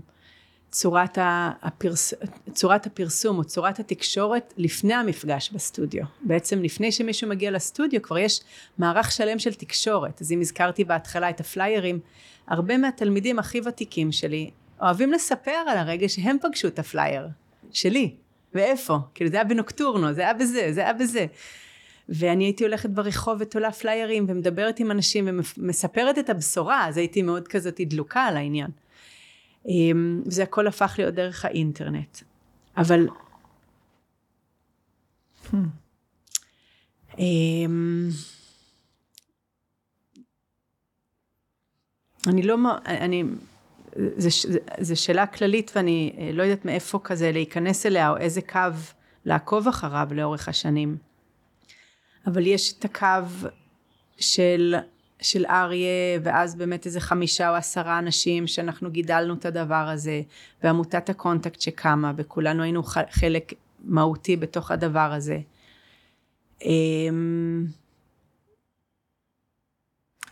צורת, הפרס... צורת הפרסום או צורת התקשורת לפני המפגש בסטודיו. בעצם לפני שמישהו מגיע לסטודיו כבר יש מערך שלם של תקשורת. אז אם הזכרתי בהתחלה את הפליירים, הרבה מהתלמידים הכי ותיקים שלי אוהבים לספר על הרגע שהם פגשו את הפלייר שלי. ואיפה? כאילו זה היה בנוקטורנו, זה היה בזה, זה היה בזה. ואני הייתי הולכת ברחוב ותולה פליירים ומדברת עם אנשים ומספרת את הבשורה, אז הייתי מאוד כזאת דלוקה על העניין. אמ, וזה הכל הפך להיות דרך האינטרנט. אבל... Hmm. אמ, אני לא, אני זו שאלה כללית ואני אה, לא יודעת מאיפה כזה להיכנס אליה או איזה קו לעקוב אחריו לאורך השנים. אבל יש את הקו של, של אריה ואז באמת איזה חמישה או עשרה אנשים שאנחנו גידלנו את הדבר הזה ועמותת הקונטקט שקמה וכולנו היינו חלק מהותי בתוך הדבר הזה. אמ,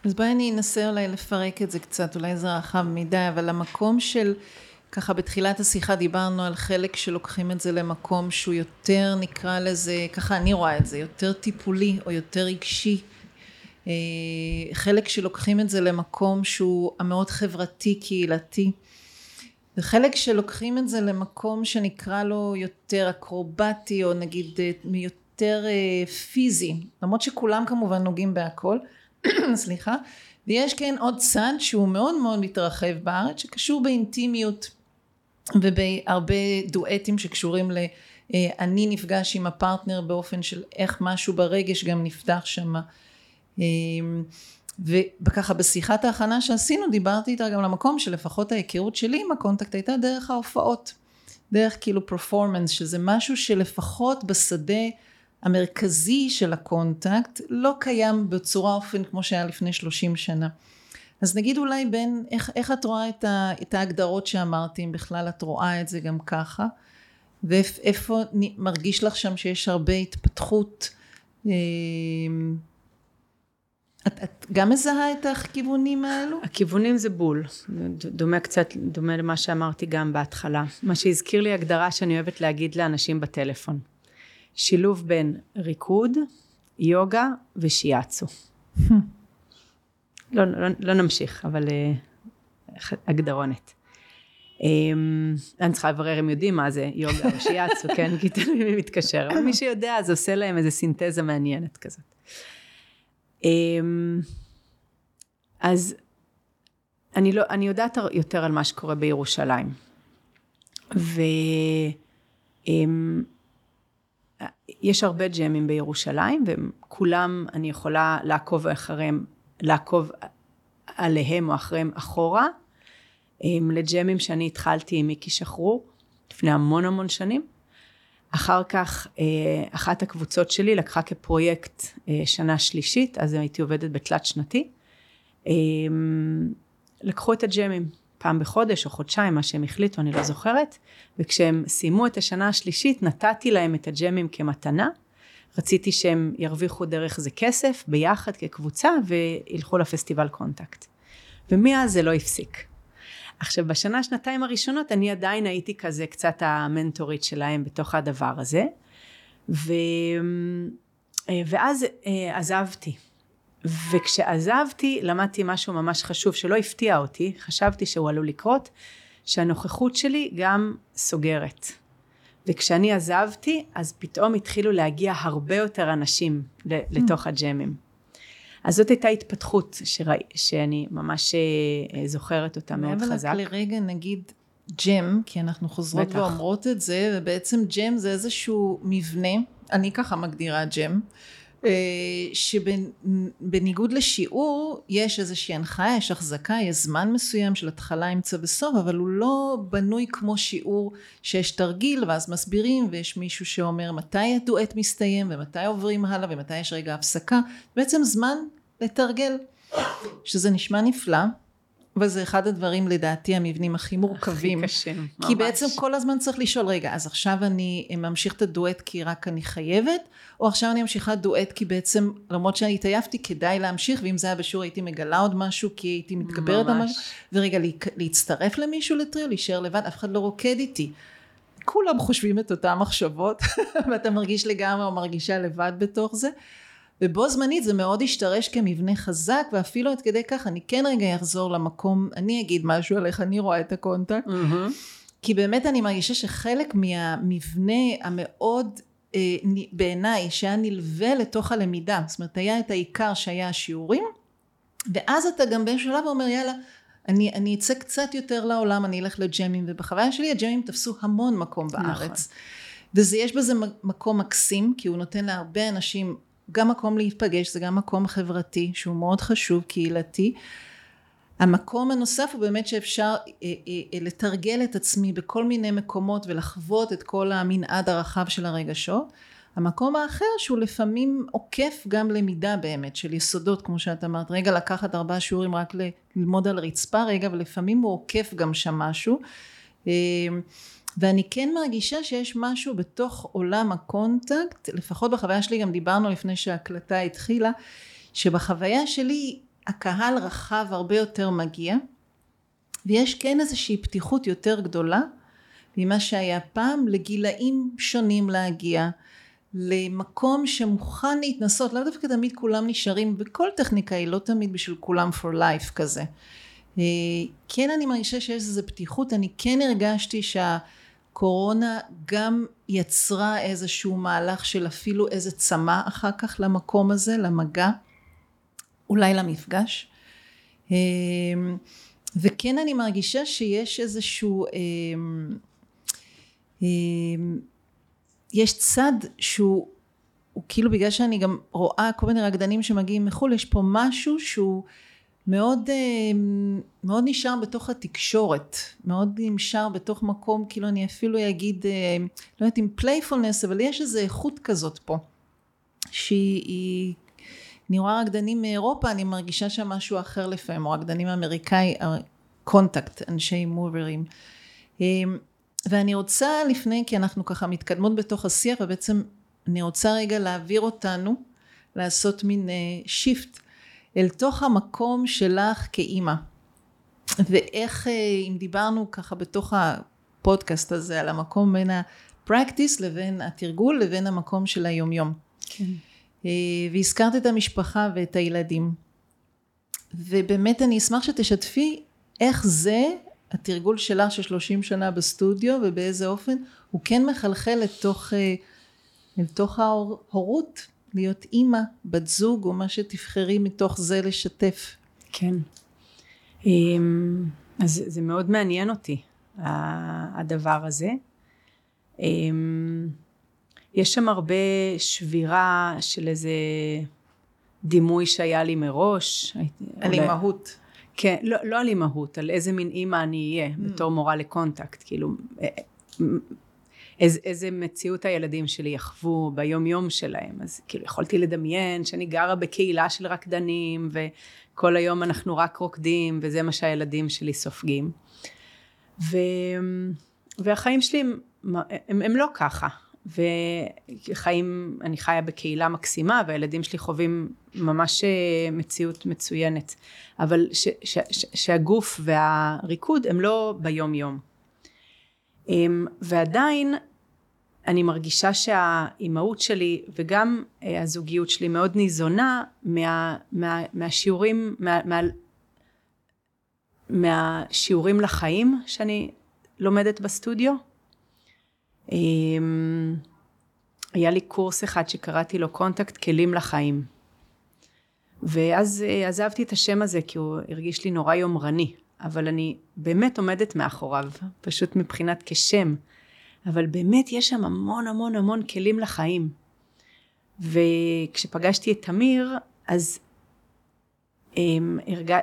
אז בואי אני אנסה אולי לפרק את זה קצת, אולי זה רחב מדי, אבל המקום של, ככה בתחילת השיחה דיברנו על חלק שלוקחים את זה למקום שהוא יותר נקרא לזה, ככה אני רואה את זה, יותר טיפולי או יותר רגשי. אה, חלק שלוקחים את זה למקום שהוא המאוד חברתי קהילתי. וחלק שלוקחים את זה למקום שנקרא לו יותר אקרובטי או נגיד אה, יותר אה, פיזי למרות שכולם כמובן נוגעים בהכל סליחה, ויש כן עוד צד שהוא מאוד מאוד מתרחב בארץ שקשור באינטימיות ובהרבה דואטים שקשורים ל... אה, אני נפגש עם הפרטנר באופן של איך משהו ברגש גם נפתח שם אה, וככה בשיחת ההכנה שעשינו דיברתי איתה גם למקום שלפחות ההיכרות שלי עם הקונטקט הייתה דרך ההופעות דרך כאילו פרפורמנס שזה משהו שלפחות בשדה המרכזי של הקונטקט לא קיים בצורה אופן כמו שהיה לפני שלושים שנה. אז נגיד אולי בין, איך, איך את רואה את, ה, את ההגדרות שאמרתי, אם בכלל את רואה את זה גם ככה, ואיפה מרגיש לך שם שיש הרבה התפתחות, אמ, את, את גם מזהה את הכיוונים האלו? הכיוונים זה בול, דומה קצת, דומה למה שאמרתי גם בהתחלה. מה שהזכיר לי הגדרה שאני אוהבת להגיד לאנשים בטלפון. שילוב בין ריקוד, יוגה ושיאצו. לא, לא, לא נמשיך, אבל uh, הגדרונת. Um, אני צריכה לברר אם יודעים מה זה יוגה או שיאצו, כן? כי תלוי מי מתקשר. אבל מי שיודע, אז עושה להם איזה סינתזה מעניינת כזאת. Um, אז אני, לא, אני יודעת יותר על מה שקורה בירושלים. ו... Um, יש הרבה ג'מים בירושלים, וכולם, אני יכולה לעקוב אחריהם, לעקוב עליהם או אחריהם אחורה, לג'מים שאני התחלתי עם מיקי שחרור, לפני המון המון שנים. אחר כך, אה, אחת הקבוצות שלי לקחה כפרויקט אה, שנה שלישית, אז הייתי עובדת בתלת שנתי. לקחו את הג'מים. פעם בחודש או חודשיים, מה שהם החליטו, אני לא זוכרת, וכשהם סיימו את השנה השלישית, נתתי להם את הג'מים כמתנה. רציתי שהם ירוויחו דרך זה כסף, ביחד כקבוצה, וילכו לפסטיבל קונטקט. ומאז זה לא הפסיק. עכשיו, בשנה, שנתיים הראשונות, אני עדיין הייתי כזה קצת המנטורית שלהם בתוך הדבר הזה, ו... ואז אה, עזבתי. וכשעזבתי למדתי משהו ממש חשוב שלא הפתיע אותי, חשבתי שהוא עלול לקרות, שהנוכחות שלי גם סוגרת. וכשאני עזבתי, אז פתאום התחילו להגיע הרבה יותר אנשים לתוך הג'מים. אז זאת הייתה התפתחות שרא... שאני ממש אה, זוכרת אותה מאוד חזק. אבל לרגע נגיד ג'ם, כי אנחנו חוזרות בטח. ואומרות את זה, ובעצם ג'ם זה איזשהו מבנה אני ככה מגדירה ג'ם. אה, שבניגוד לשיעור יש איזושהי הנחיה, יש החזקה, יש זמן מסוים של התחלה, אמצע וסוף, אבל הוא לא בנוי כמו שיעור שיש תרגיל ואז מסבירים ויש מישהו שאומר מתי הדואט מסתיים ומתי עוברים הלאה ומתי יש רגע הפסקה, בעצם זמן לתרגל, שזה נשמע נפלא. וזה אחד הדברים לדעתי המבנים הכי מורכבים. הכי קשים, ממש. כי בעצם כל הזמן צריך לשאול, רגע, אז עכשיו אני ממשיך את הדואט כי רק אני חייבת, או עכשיו אני ממשיכה דואט כי בעצם, למרות שאני התעייפתי, כדאי להמשיך, ואם זה היה בשיעור הייתי מגלה עוד משהו, כי הייתי מתגברת על משהו, ורגע, להצטרף למישהו לטריו, להישאר לבד, אף אחד לא רוקד איתי. כולם חושבים את אותן מחשבות, ואתה מרגיש לגמרי או מרגישה לבד בתוך זה. ובו זמנית זה מאוד השתרש כמבנה חזק ואפילו עד כדי כך אני כן רגע אחזור למקום אני אגיד משהו על איך אני רואה את הקונטקט mm-hmm. כי באמת אני מרגישה שחלק מהמבנה המאוד אה, בעיניי שהיה נלווה לתוך הלמידה זאת אומרת היה את העיקר שהיה השיעורים ואז אתה גם באיזשהו שלב אומר יאללה אני, אני אצא קצת יותר לעולם אני אלך לג'מים ובחוויה שלי הג'מים תפסו המון מקום בארץ נכון. וזה יש בזה מקום מקסים כי הוא נותן להרבה אנשים גם מקום להיפגש, זה גם מקום חברתי שהוא מאוד חשוב, קהילתי. המקום הנוסף הוא באמת שאפשר אה, אה, אה, לתרגל את עצמי בכל מיני מקומות ולחוות את כל המנעד הרחב של הרגשות. המקום האחר שהוא לפעמים עוקף גם למידה באמת של יסודות כמו שאת אמרת רגע לקחת ארבעה שיעורים רק ללמוד על רצפה רגע ולפעמים הוא עוקף גם שם משהו ואני כן מרגישה שיש משהו בתוך עולם הקונטקט, לפחות בחוויה שלי גם דיברנו לפני שההקלטה התחילה, שבחוויה שלי הקהל רחב הרבה יותר מגיע, ויש כן איזושהי פתיחות יותר גדולה ממה שהיה פעם לגילאים שונים להגיע, למקום שמוכן להתנסות, לאו דווקא תמיד כולם נשארים, וכל טכניקה היא לא תמיד בשביל כולם for life כזה. אה, כן אני מרגישה שיש איזו פתיחות, אני כן הרגשתי שה... קורונה גם יצרה איזשהו מהלך של אפילו איזה צמא אחר כך למקום הזה, למגע, אולי למפגש. אמ, וכן אני מרגישה שיש איזשהו, אמ, אמ, יש צד שהוא הוא כאילו בגלל שאני גם רואה כל מיני רקדנים שמגיעים מחו"ל, יש פה משהו שהוא מאוד, אה, מאוד נשאר בתוך התקשורת, מאוד נשאר בתוך מקום, כאילו אני אפילו אגיד, אה, לא יודעת אם playfulness, אבל יש איזו איכות כזאת פה, שהיא, אני רואה רקדנים מאירופה, אני מרגישה שם משהו אחר לפעמים, או רקדנים אמריקאי, קונטקט, אנשי מוברים. אה, ואני רוצה לפני, כי אנחנו ככה מתקדמות בתוך השיח, ובעצם אני רוצה רגע להעביר אותנו, לעשות מין shift אל תוך המקום שלך כאימא. ואיך, אה, אם דיברנו ככה בתוך הפודקאסט הזה על המקום בין ה practice לבין התרגול לבין המקום של היומיום. כן. אה, והזכרת את המשפחה ואת הילדים. ובאמת אני אשמח שתשתפי איך זה התרגול שלך של 30 שנה בסטודיו ובאיזה אופן הוא כן מחלחל לתוך, אה, לתוך ההורות להיות אימא, בת זוג, או מה שתבחרי מתוך זה לשתף. כן. אמ, אז זה מאוד מעניין אותי, הדבר הזה. אמ, יש שם הרבה שבירה של איזה דימוי שהיה לי מראש. על אימהות. כן, לא, לא על אימהות, על איזה מין אימא אני אהיה, mm. בתור מורה לקונטקט, כאילו, אה, איז, איזה מציאות הילדים שלי יחוו ביום יום שלהם. אז כאילו יכולתי לדמיין שאני גרה בקהילה של רקדנים וכל היום אנחנו רק רוקדים וזה מה שהילדים שלי סופגים. ו, והחיים שלי הם, הם, הם לא ככה. וחיים אני חיה בקהילה מקסימה והילדים שלי חווים ממש אה, מציאות מצוינת. אבל ש, ש, ש, שהגוף והריקוד הם לא ביום יום אמ, ועדיין אני מרגישה שהאימהות שלי וגם אה, הזוגיות שלי מאוד ניזונה מה, מה, מהשיעורים, מה, מה, מהשיעורים לחיים שאני לומדת בסטודיו. אמ, היה לי קורס אחד שקראתי לו קונטקט כלים לחיים. ואז אה, עזבתי את השם הזה כי הוא הרגיש לי נורא יומרני. אבל אני באמת עומדת מאחוריו, פשוט מבחינת כשם. אבל באמת יש שם המון המון המון כלים לחיים. וכשפגשתי את תמיר, אז אמ, הרגע...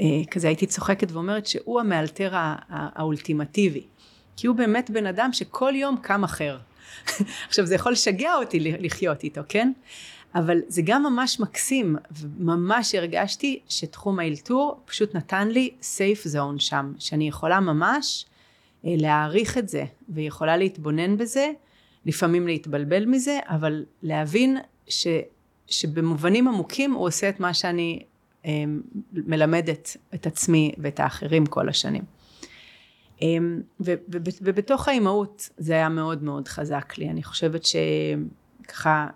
אה, כזה הייתי צוחקת ואומרת שהוא המאלתר האולטימטיבי. כי הוא באמת בן אדם שכל יום קם אחר. עכשיו זה יכול לשגע אותי לחיות איתו, כן? אבל זה גם ממש מקסים, וממש הרגשתי שתחום האלתור פשוט נתן לי סייף זון שם, שאני יכולה ממש להעריך את זה, ויכולה להתבונן בזה, לפעמים להתבלבל מזה, אבל להבין ש, שבמובנים עמוקים הוא עושה את מה שאני אה, מלמדת את עצמי ואת האחרים כל השנים. אה, ובתוך האימהות זה היה מאוד מאוד חזק לי, אני חושבת שככה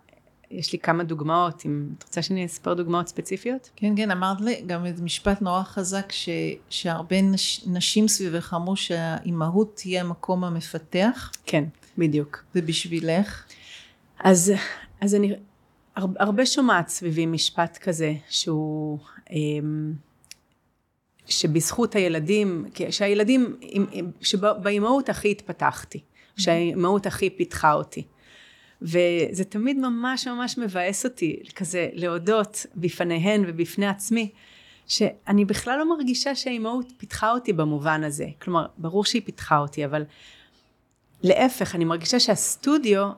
יש לי כמה דוגמאות, אם את רוצה שאני אספר דוגמאות ספציפיות? כן, כן, אמרת לי גם איזה משפט נורא חזק, ש, שהרבה נש, נשים סביבך אמרו שהאימהות תהיה המקום המפתח. כן, בדיוק. ובשבילך? אז, אז אני הרבה שומעת סביבי משפט כזה, שהוא... אמ, שבזכות הילדים, שהילדים, שבאימהות הכי התפתחתי, שהאימהות הכי פיתחה אותי. וזה תמיד ממש ממש מבאס אותי כזה להודות בפניהן ובפני עצמי שאני בכלל לא מרגישה שהאימהות פיתחה אותי במובן הזה. כלומר ברור שהיא פיתחה אותי אבל להפך אני מרגישה שהסטודיו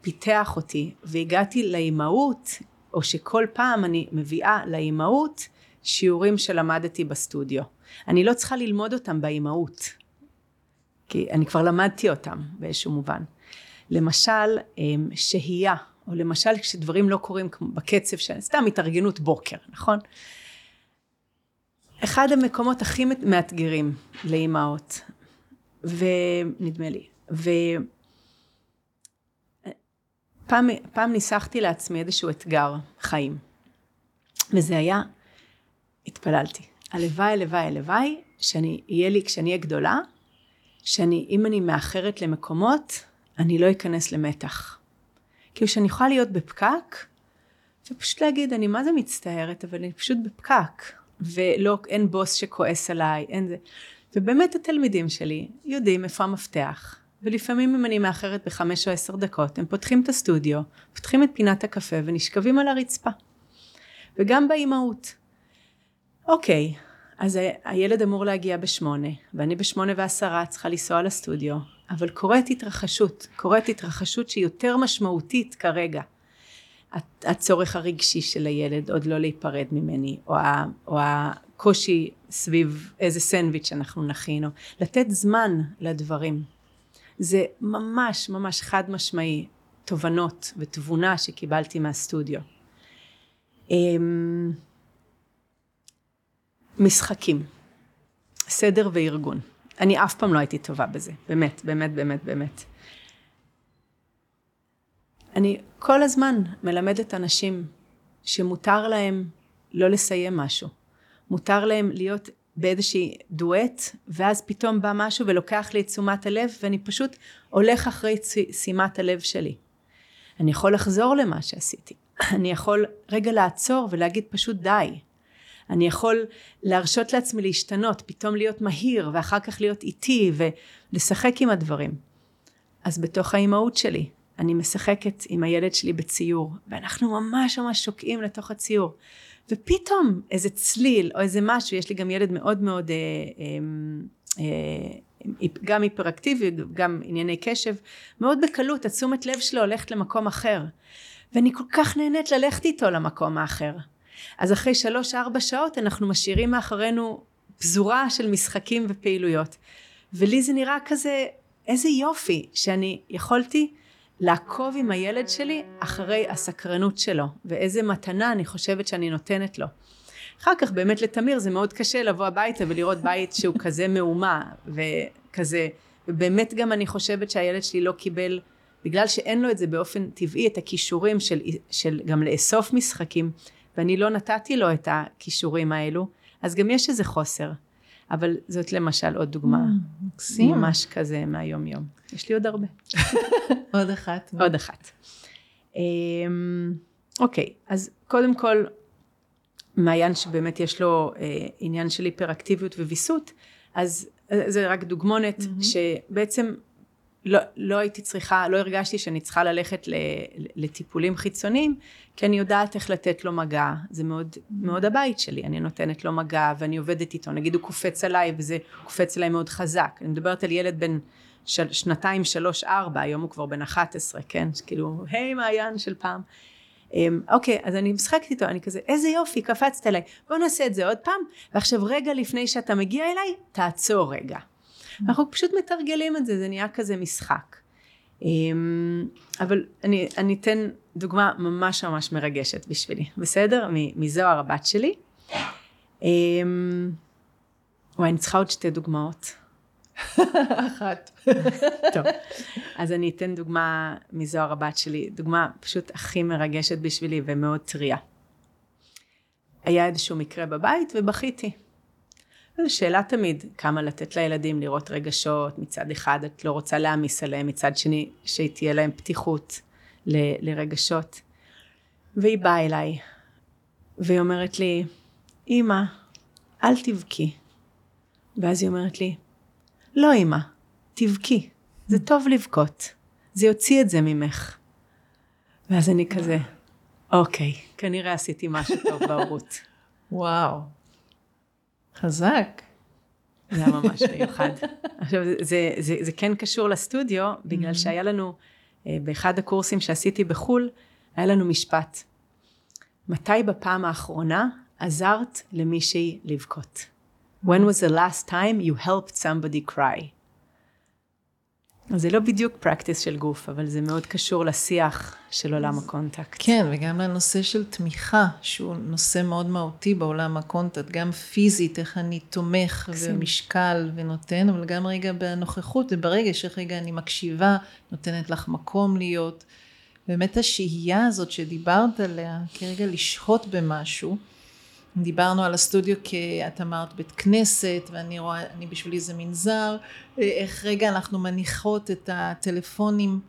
פיתח אותי והגעתי לאימהות או שכל פעם אני מביאה לאימהות שיעורים שלמדתי בסטודיו. אני לא צריכה ללמוד אותם באימהות כי אני כבר למדתי אותם באיזשהו מובן למשל אמ, שהייה, או למשל כשדברים לא קורים בקצב של סתם התארגנות בוקר, נכון? אחד המקומות הכי מאתגרים לאימהות, ונדמה לי, ופעם פעם ניסחתי לעצמי איזשהו אתגר חיים, וזה היה, התפללתי, הלוואי, הלוואי, הלוואי, שאני, יהיה לי, כשאני אהיה גדולה, שאני, אם אני מאחרת למקומות, אני לא אכנס למתח. כאילו שאני יכולה להיות בפקק, ופשוט להגיד, אני מה זה מצטערת, אבל אני פשוט בפקק, ולא, אין בוס שכועס עליי, אין זה. ובאמת התלמידים שלי יודעים איפה המפתח, ולפעמים אם אני מאחרת בחמש או עשר דקות, הם פותחים את הסטודיו, פותחים את פינת הקפה ונשכבים על הרצפה. וגם באימהות. אוקיי, אז הילד אמור להגיע בשמונה, ואני בשמונה ועשרה צריכה לנסוע לסטודיו, אבל קורית התרחשות, קורית התרחשות שהיא יותר משמעותית כרגע. הצורך הרגשי של הילד עוד לא להיפרד ממני, או, ה, או הקושי סביב איזה סנדוויץ' אנחנו נכין, או לתת זמן לדברים. זה ממש ממש חד משמעי תובנות ותבונה שקיבלתי מהסטודיו. אמ, משחקים, סדר וארגון. אני אף פעם לא הייתי טובה בזה, באמת, באמת, באמת, באמת. אני כל הזמן מלמדת אנשים שמותר להם לא לסיים משהו. מותר להם להיות באיזושהי דואט, ואז פתאום בא משהו ולוקח לי את תשומת הלב, ואני פשוט הולך אחרי שימת הלב שלי. אני יכול לחזור למה שעשיתי. אני יכול רגע לעצור ולהגיד פשוט די. אני יכול להרשות לעצמי להשתנות, פתאום להיות מהיר ואחר כך להיות איטי ולשחק עם הדברים. אז בתוך האימהות שלי, אני משחקת עם הילד שלי בציור, ואנחנו ממש ממש שוקעים לתוך הציור. ופתאום איזה צליל או איזה משהו, יש לי גם ילד מאוד מאוד, אה, אה, אה, גם היפראקטיבי, גם ענייני קשב, מאוד בקלות התשומת לב שלו הולכת למקום אחר. ואני כל כך נהנית ללכת איתו למקום האחר. אז אחרי שלוש ארבע שעות אנחנו משאירים מאחורינו פזורה של משחקים ופעילויות. ולי זה נראה כזה, איזה יופי שאני יכולתי לעקוב עם הילד שלי אחרי הסקרנות שלו, ואיזה מתנה אני חושבת שאני נותנת לו. אחר כך באמת לתמיר זה מאוד קשה לבוא הביתה ולראות בית שהוא כזה מהומה וכזה, ובאמת גם אני חושבת שהילד שלי לא קיבל, בגלל שאין לו את זה באופן טבעי, את הכישורים של, של גם לאסוף משחקים, ואני לא נתתי לו את הכישורים האלו, אז גם יש איזה חוסר. אבל זאת למשל עוד דוגמה, mm, מקסים. ממש כזה מהיום יום. יש לי עוד הרבה. עוד אחת. עוד אחת. אמ, אוקיי, אז קודם כל, מעיין שבאמת יש לו אה, עניין של היפראקטיביות וויסות, אז אה, זה רק דוגמונת. שבעצם לא, לא הייתי צריכה, לא הרגשתי שאני צריכה ללכת לטיפולים חיצוניים, כי אני יודעת איך לתת לו מגע, זה מאוד, מאוד הבית שלי, אני נותנת לו מגע ואני עובדת איתו, נגיד הוא קופץ עליי וזה קופץ עליי מאוד חזק, אני מדברת על ילד בן של, שנתיים, שלוש, ארבע, היום הוא כבר בן 11, כן, כאילו, היי מעיין של פעם. אמ, אוקיי, אז אני משחקת איתו, אני כזה, איזה יופי, קפצת אליי, בוא נעשה את זה עוד פעם, ועכשיו רגע לפני שאתה מגיע אליי, תעצור רגע. אנחנו פשוט מתרגלים את זה, זה נהיה כזה משחק. אמ, אבל אני, אני אתן דוגמה ממש ממש מרגשת בשבילי, בסדר? מזוהר הבת שלי. אמ, וואי, אני צריכה עוד שתי דוגמאות. אחת. טוב, אז אני אתן דוגמה מזוהר הבת שלי, דוגמה פשוט הכי מרגשת בשבילי ומאוד טריה. היה איזשהו מקרה בבית ובכיתי. זו שאלה תמיד, כמה לתת לילדים לראות רגשות, מצד אחד את לא רוצה להעמיס עליהם, מצד שני שתהיה להם פתיחות ל- לרגשות. והיא באה אליי, והיא אומרת לי, אמא, אל תבכי. ואז היא אומרת לי, לא אמא, תבכי, זה טוב לבכות, זה יוציא את זה ממך. ואז אני כזה, אוקיי, כנראה עשיתי משהו טוב בהורות. וואו. חזק. זה היה ממש מיוחד. עכשיו, זה, זה, זה, זה כן קשור לסטודיו, בגלל mm-hmm. שהיה לנו, אה, באחד הקורסים שעשיתי בחו"ל, היה לנו משפט. מתי בפעם האחרונה עזרת למישהי לבכות? When was the last time you helped somebody cry? אז זה לא בדיוק practice של גוף, אבל זה מאוד קשור לשיח של עולם הקונטקט. כן, וגם לנושא של תמיכה, שהוא נושא מאוד מהותי בעולם הקונטקט, גם פיזית, איך אני תומך ומשקל ונותן, אבל גם רגע בנוכחות וברגש, איך רגע אני מקשיבה, נותנת לך מקום להיות. באמת השהייה הזאת שדיברת עליה, כרגע לשהות במשהו, דיברנו על הסטודיו כאת אמרת בית כנסת ואני רואה, אני בשבילי זה מנזר, איך רגע אנחנו מניחות את הטלפונים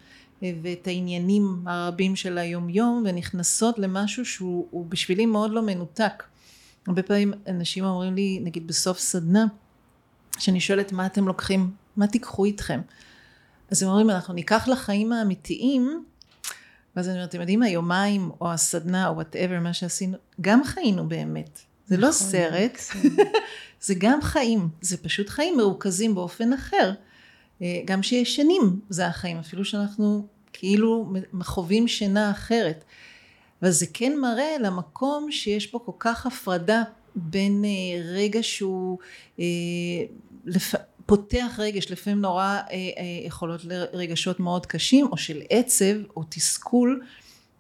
ואת העניינים הרבים של היום יום ונכנסות למשהו שהוא בשבילי מאוד לא מנותק. הרבה פעמים אנשים אומרים לי נגיד בסוף סדנה שאני שואלת מה אתם לוקחים, מה תיקחו איתכם? אז הם אומרים אנחנו ניקח לחיים האמיתיים ואז אני אומרת, אתם יודעים, היומיים או הסדנה או וואטאבר, מה שעשינו, גם חיינו באמת. זה לא נכון, סרט, זה גם חיים. זה פשוט חיים מרוכזים באופן אחר. אה, גם שישנים זה החיים, אפילו שאנחנו כאילו חווים שינה אחרת. אבל זה כן מראה למקום שיש פה כל כך הפרדה בין אה, רגע שהוא אה, לפ... פותח רגש, לפעמים נורא אה, אה, יכולות לרגשות מאוד קשים, או של עצב, או תסכול,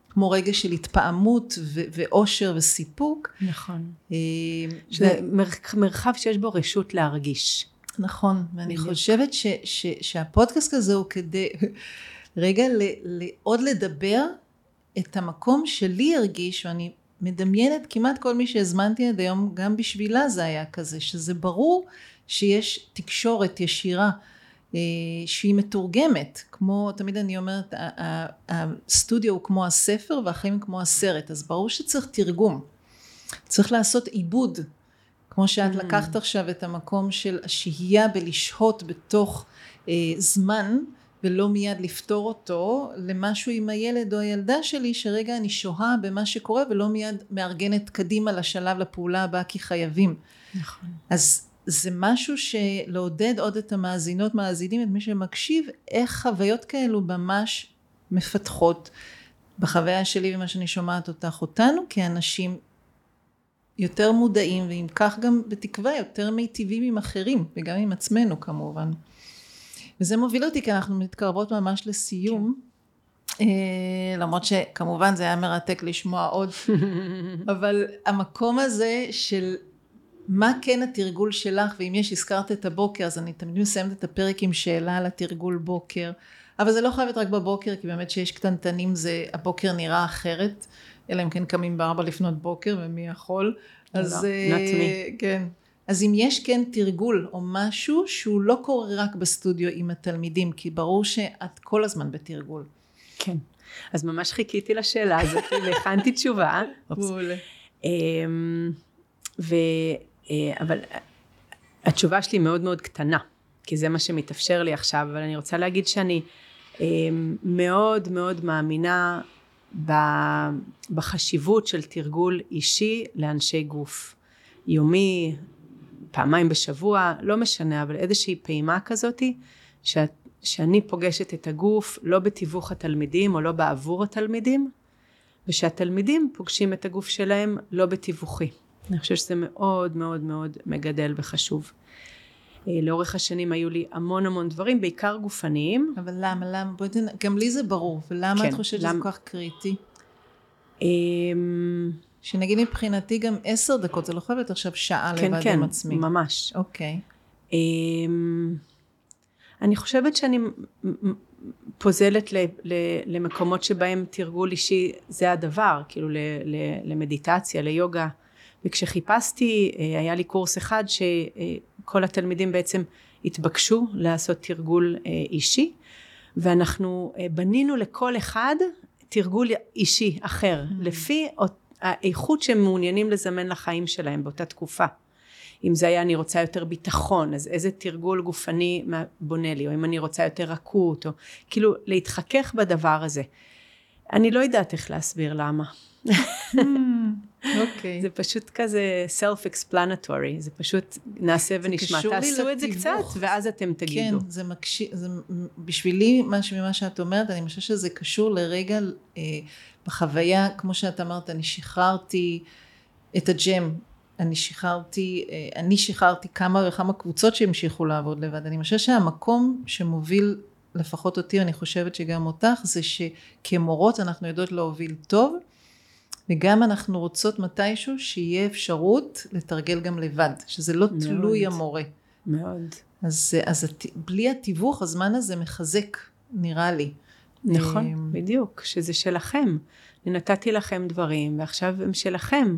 כמו רגש של התפעמות ו- ואושר וסיפוק. נכון. אה, זה מרחב שיש בו רשות להרגיש. נכון, ואני חושבת ש- ש- שהפודקאסט הזה הוא כדי רגע ל- ל- עוד לדבר את המקום שלי הרגיש, ואני מדמיינת כמעט כל מי שהזמנתי עד היום, גם בשבילה זה היה כזה, שזה ברור שיש תקשורת ישירה אה, שהיא מתורגמת, כמו תמיד אני אומרת הסטודיו הוא כמו הספר והחיים כמו הסרט, אז ברור שצריך תרגום, צריך לעשות עיבוד, כמו שאת mm. לקחת עכשיו את המקום של השהייה בלשהות בתוך אה, זמן ולא מיד לפתור אותו למשהו עם הילד או הילדה שלי שרגע אני שוהה במה שקורה ולא מיד מארגנת קדימה לשלב לפעולה הבאה כי חייבים. נכון. אז זה משהו שלעודד עוד את המאזינות מאזינים את מי שמקשיב איך חוויות כאלו ממש מפתחות בחוויה שלי ומה שאני שומעת אותך אותנו כאנשים יותר מודעים ואם כך גם בתקווה יותר מיטיבים עם אחרים וגם עם עצמנו כמובן. וזה מוביל אותי כי אנחנו מתקרבות ממש לסיום. כן. למרות שכמובן זה היה מרתק לשמוע עוד. אבל המקום הזה של מה כן התרגול שלך, ואם יש, הזכרת את הבוקר, אז אני תמיד מסיימת את הפרק עם שאלה על התרגול בוקר, אבל זה לא חייב להיות רק בבוקר, כי באמת שיש קטנטנים, זה, הבוקר נראה אחרת, אלא אם כן קמים בארבע לפנות בוקר, ומי יכול. אז... לא, uh, כן. אז אם יש כן תרגול או משהו שהוא לא קורה רק בסטודיו עם התלמידים, כי ברור שאת כל הזמן בתרגול. כן. אז ממש חיכיתי לשאלה הזאת והכנתי תשובה. מעולה. אמ, ו... אה, אבל התשובה שלי מאוד מאוד קטנה. כי זה מה שמתאפשר לי עכשיו, אבל אני רוצה להגיד שאני אה, מאוד מאוד מאמינה בחשיבות של תרגול אישי לאנשי גוף. יומי, פעמיים בשבוע, לא משנה, אבל איזושהי פעימה כזאתי, שאת, שאני פוגשת את הגוף לא בתיווך התלמידים או לא בעבור התלמידים, ושהתלמידים פוגשים את הגוף שלהם לא בתיווכי. אני חושבת שזה מאוד מאוד מאוד מגדל וחשוב. אה, לאורך השנים היו לי המון המון דברים, בעיקר גופניים. אבל למה? למה? בואי תנ... גם לי זה ברור, ולמה כן, את חושבת למ... שזה כל כך קריטי? אמ, שנגיד מבחינתי גם עשר דקות, זה לא חייב להיות עכשיו שעה כן, לבד כן, עם עצמי. כן, כן, ממש. אוקיי. אמ, אני חושבת שאני פוזלת למקומות שבהם תרגול אישי זה הדבר, כאילו למדיטציה, ליוגה. וכשחיפשתי, אה, היה לי קורס אחד שכל התלמידים בעצם התבקשו לעשות תרגול אה, אישי, ואנחנו אה, בנינו לכל אחד תרגול אישי אחר, mm-hmm. לפי האיכות שהם מעוניינים לזמן לחיים שלהם באותה תקופה. אם זה היה אני רוצה יותר ביטחון, אז איזה תרגול גופני בונה לי, או אם אני רוצה יותר רכות, או כאילו להתחכך בדבר הזה. אני לא יודעת איך להסביר למה. אוקיי. זה פשוט כזה self-explanatory, זה פשוט נעשה ונשמע. תעשו את זה קצת, ואז אתם תגידו. כן, זה מקשיב, זה בשבילי, ממה שאת אומרת, אני חושבת שזה קשור לרגע אה, בחוויה, כמו שאת אמרת, אני שחררתי את הג'ם, אני שחררתי, אה, אני שחררתי כמה וכמה קבוצות שהמשיכו לעבוד לבד. אני חושבת שהמקום שמוביל לפחות אותי, אני חושבת שגם אותך, זה שכמורות אנחנו יודעות להוביל טוב, וגם אנחנו רוצות מתישהו שיהיה אפשרות לתרגל גם לבד, שזה לא מאוד, תלוי המורה. מאוד. אז, אז בלי התיווך הזמן הזה מחזק, נראה לי. נכון, אמ, בדיוק, שזה שלכם. אני נתתי לכם דברים, ועכשיו הם שלכם.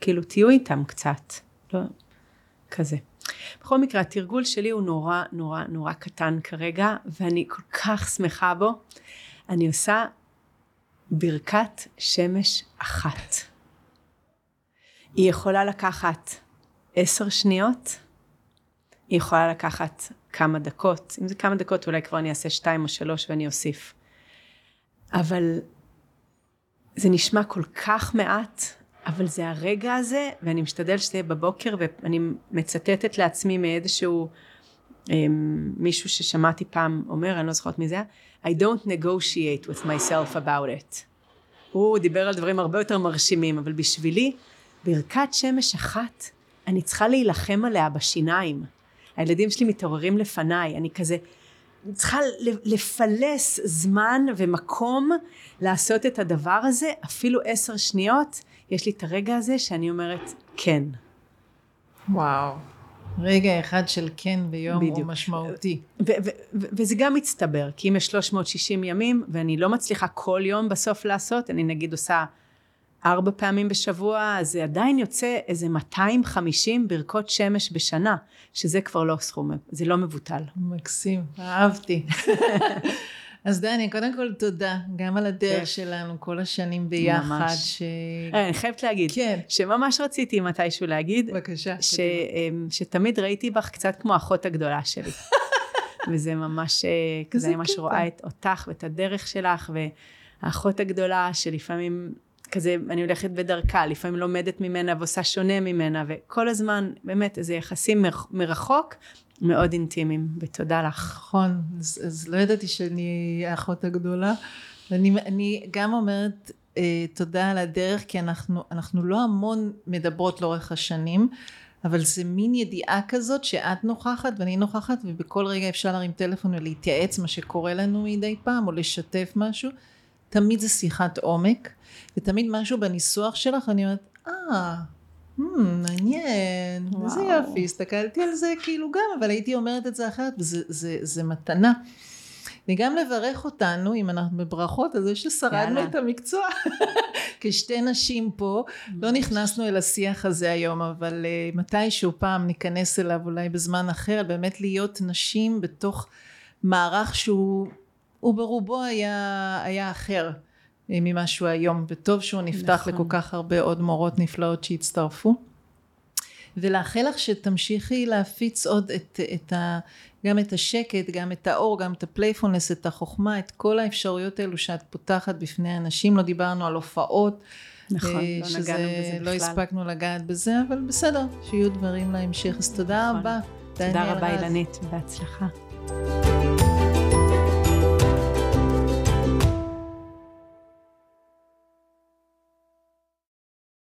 כאילו תהיו איתם קצת, לא, כזה. בכל מקרה, התרגול שלי הוא נורא נורא נורא קטן כרגע, ואני כל כך שמחה בו. אני עושה ברכת שמש אחת. היא יכולה לקחת עשר שניות, היא יכולה לקחת כמה דקות, אם זה כמה דקות אולי כבר אני אעשה שתיים או שלוש ואני אוסיף. אבל זה נשמע כל כך מעט, אבל זה הרגע הזה, ואני משתדל שזה יהיה בבוקר, ואני מצטטת לעצמי מאיזשהו אמ, מישהו ששמעתי פעם אומר, אני לא זוכרת מי זה היה, I don't negotiate with myself about it. הוא דיבר על דברים הרבה יותר מרשימים, אבל בשבילי, ברכת שמש אחת, אני צריכה להילחם עליה בשיניים. הילדים שלי מתעוררים לפניי, אני כזה צריכה לפלס זמן ומקום לעשות את הדבר הזה, אפילו עשר שניות, יש לי את הרגע הזה שאני אומרת כן. וואו. רגע אחד של כן ביום בדיוק. הוא משמעותי. וזה גם מצטבר, כי אם יש 360 ימים ואני לא מצליחה כל יום בסוף לעשות, אני נגיד עושה ארבע פעמים בשבוע, אז זה עדיין יוצא איזה 250 ברכות שמש בשנה, שזה כבר לא סכום, זה לא מבוטל. מקסים, אהבתי. אז דני, קודם כל תודה, גם על הדרך שלנו כל השנים ביחד. ממש. ש... אה, אני חייבת להגיד, כן. שממש רציתי מתישהו להגיד, בבקשה, ש... אמ, שתמיד ראיתי בך קצת כמו האחות הגדולה שלי. וזה ממש, אה, כזה אני ממש רואה את אותך ואת הדרך שלך, והאחות הגדולה שלפעמים כזה, אני הולכת בדרכה, לפעמים לומדת ממנה ועושה שונה ממנה, וכל הזמן, באמת, איזה יחסים מרחוק, מאוד אינטימיים, ותודה לך. נכון, אז, אז לא ידעתי שאני האחות הגדולה. ואני אני גם אומרת אה, תודה על הדרך, כי אנחנו, אנחנו לא המון מדברות לאורך השנים, אבל זה מין ידיעה כזאת שאת נוכחת ואני נוכחת, ובכל רגע אפשר להרים טלפון ולהתייעץ מה שקורה לנו מדי פעם, או לשתף משהו. תמיד זה שיחת עומק, ותמיד משהו בניסוח שלך, אני אומרת, אה, ah, מעניין, איזה יופי, הסתכלתי על זה כאילו גם, אבל הייתי אומרת את זה אחרת, וזה זה, זה מתנה. וגם לברך אותנו, אם אנחנו בברכות, על זה ששרדנו את המקצוע. כשתי נשים פה, לא נכנסנו אל השיח הזה היום, אבל אה, מתישהו פעם ניכנס אליו אולי בזמן אחר, באמת להיות נשים בתוך מערך שהוא ברובו היה, היה אחר. ממה שהוא היום, וטוב שהוא נפתח נכון. לכל כך הרבה עוד מורות נפלאות שהצטרפו. ולאחל לך שתמשיכי להפיץ עוד את, את ה, גם את השקט, גם את האור, גם את ה playfulness, את החוכמה, את כל האפשרויות האלו שאת פותחת בפני אנשים. לא דיברנו על הופעות. נכון, אה, לא נגענו בזה בכלל. לא הספקנו לגעת בזה, אבל בסדר, שיהיו דברים להמשך. אז תודה נכון. רבה. תודה רבה אילנית, בהצלחה.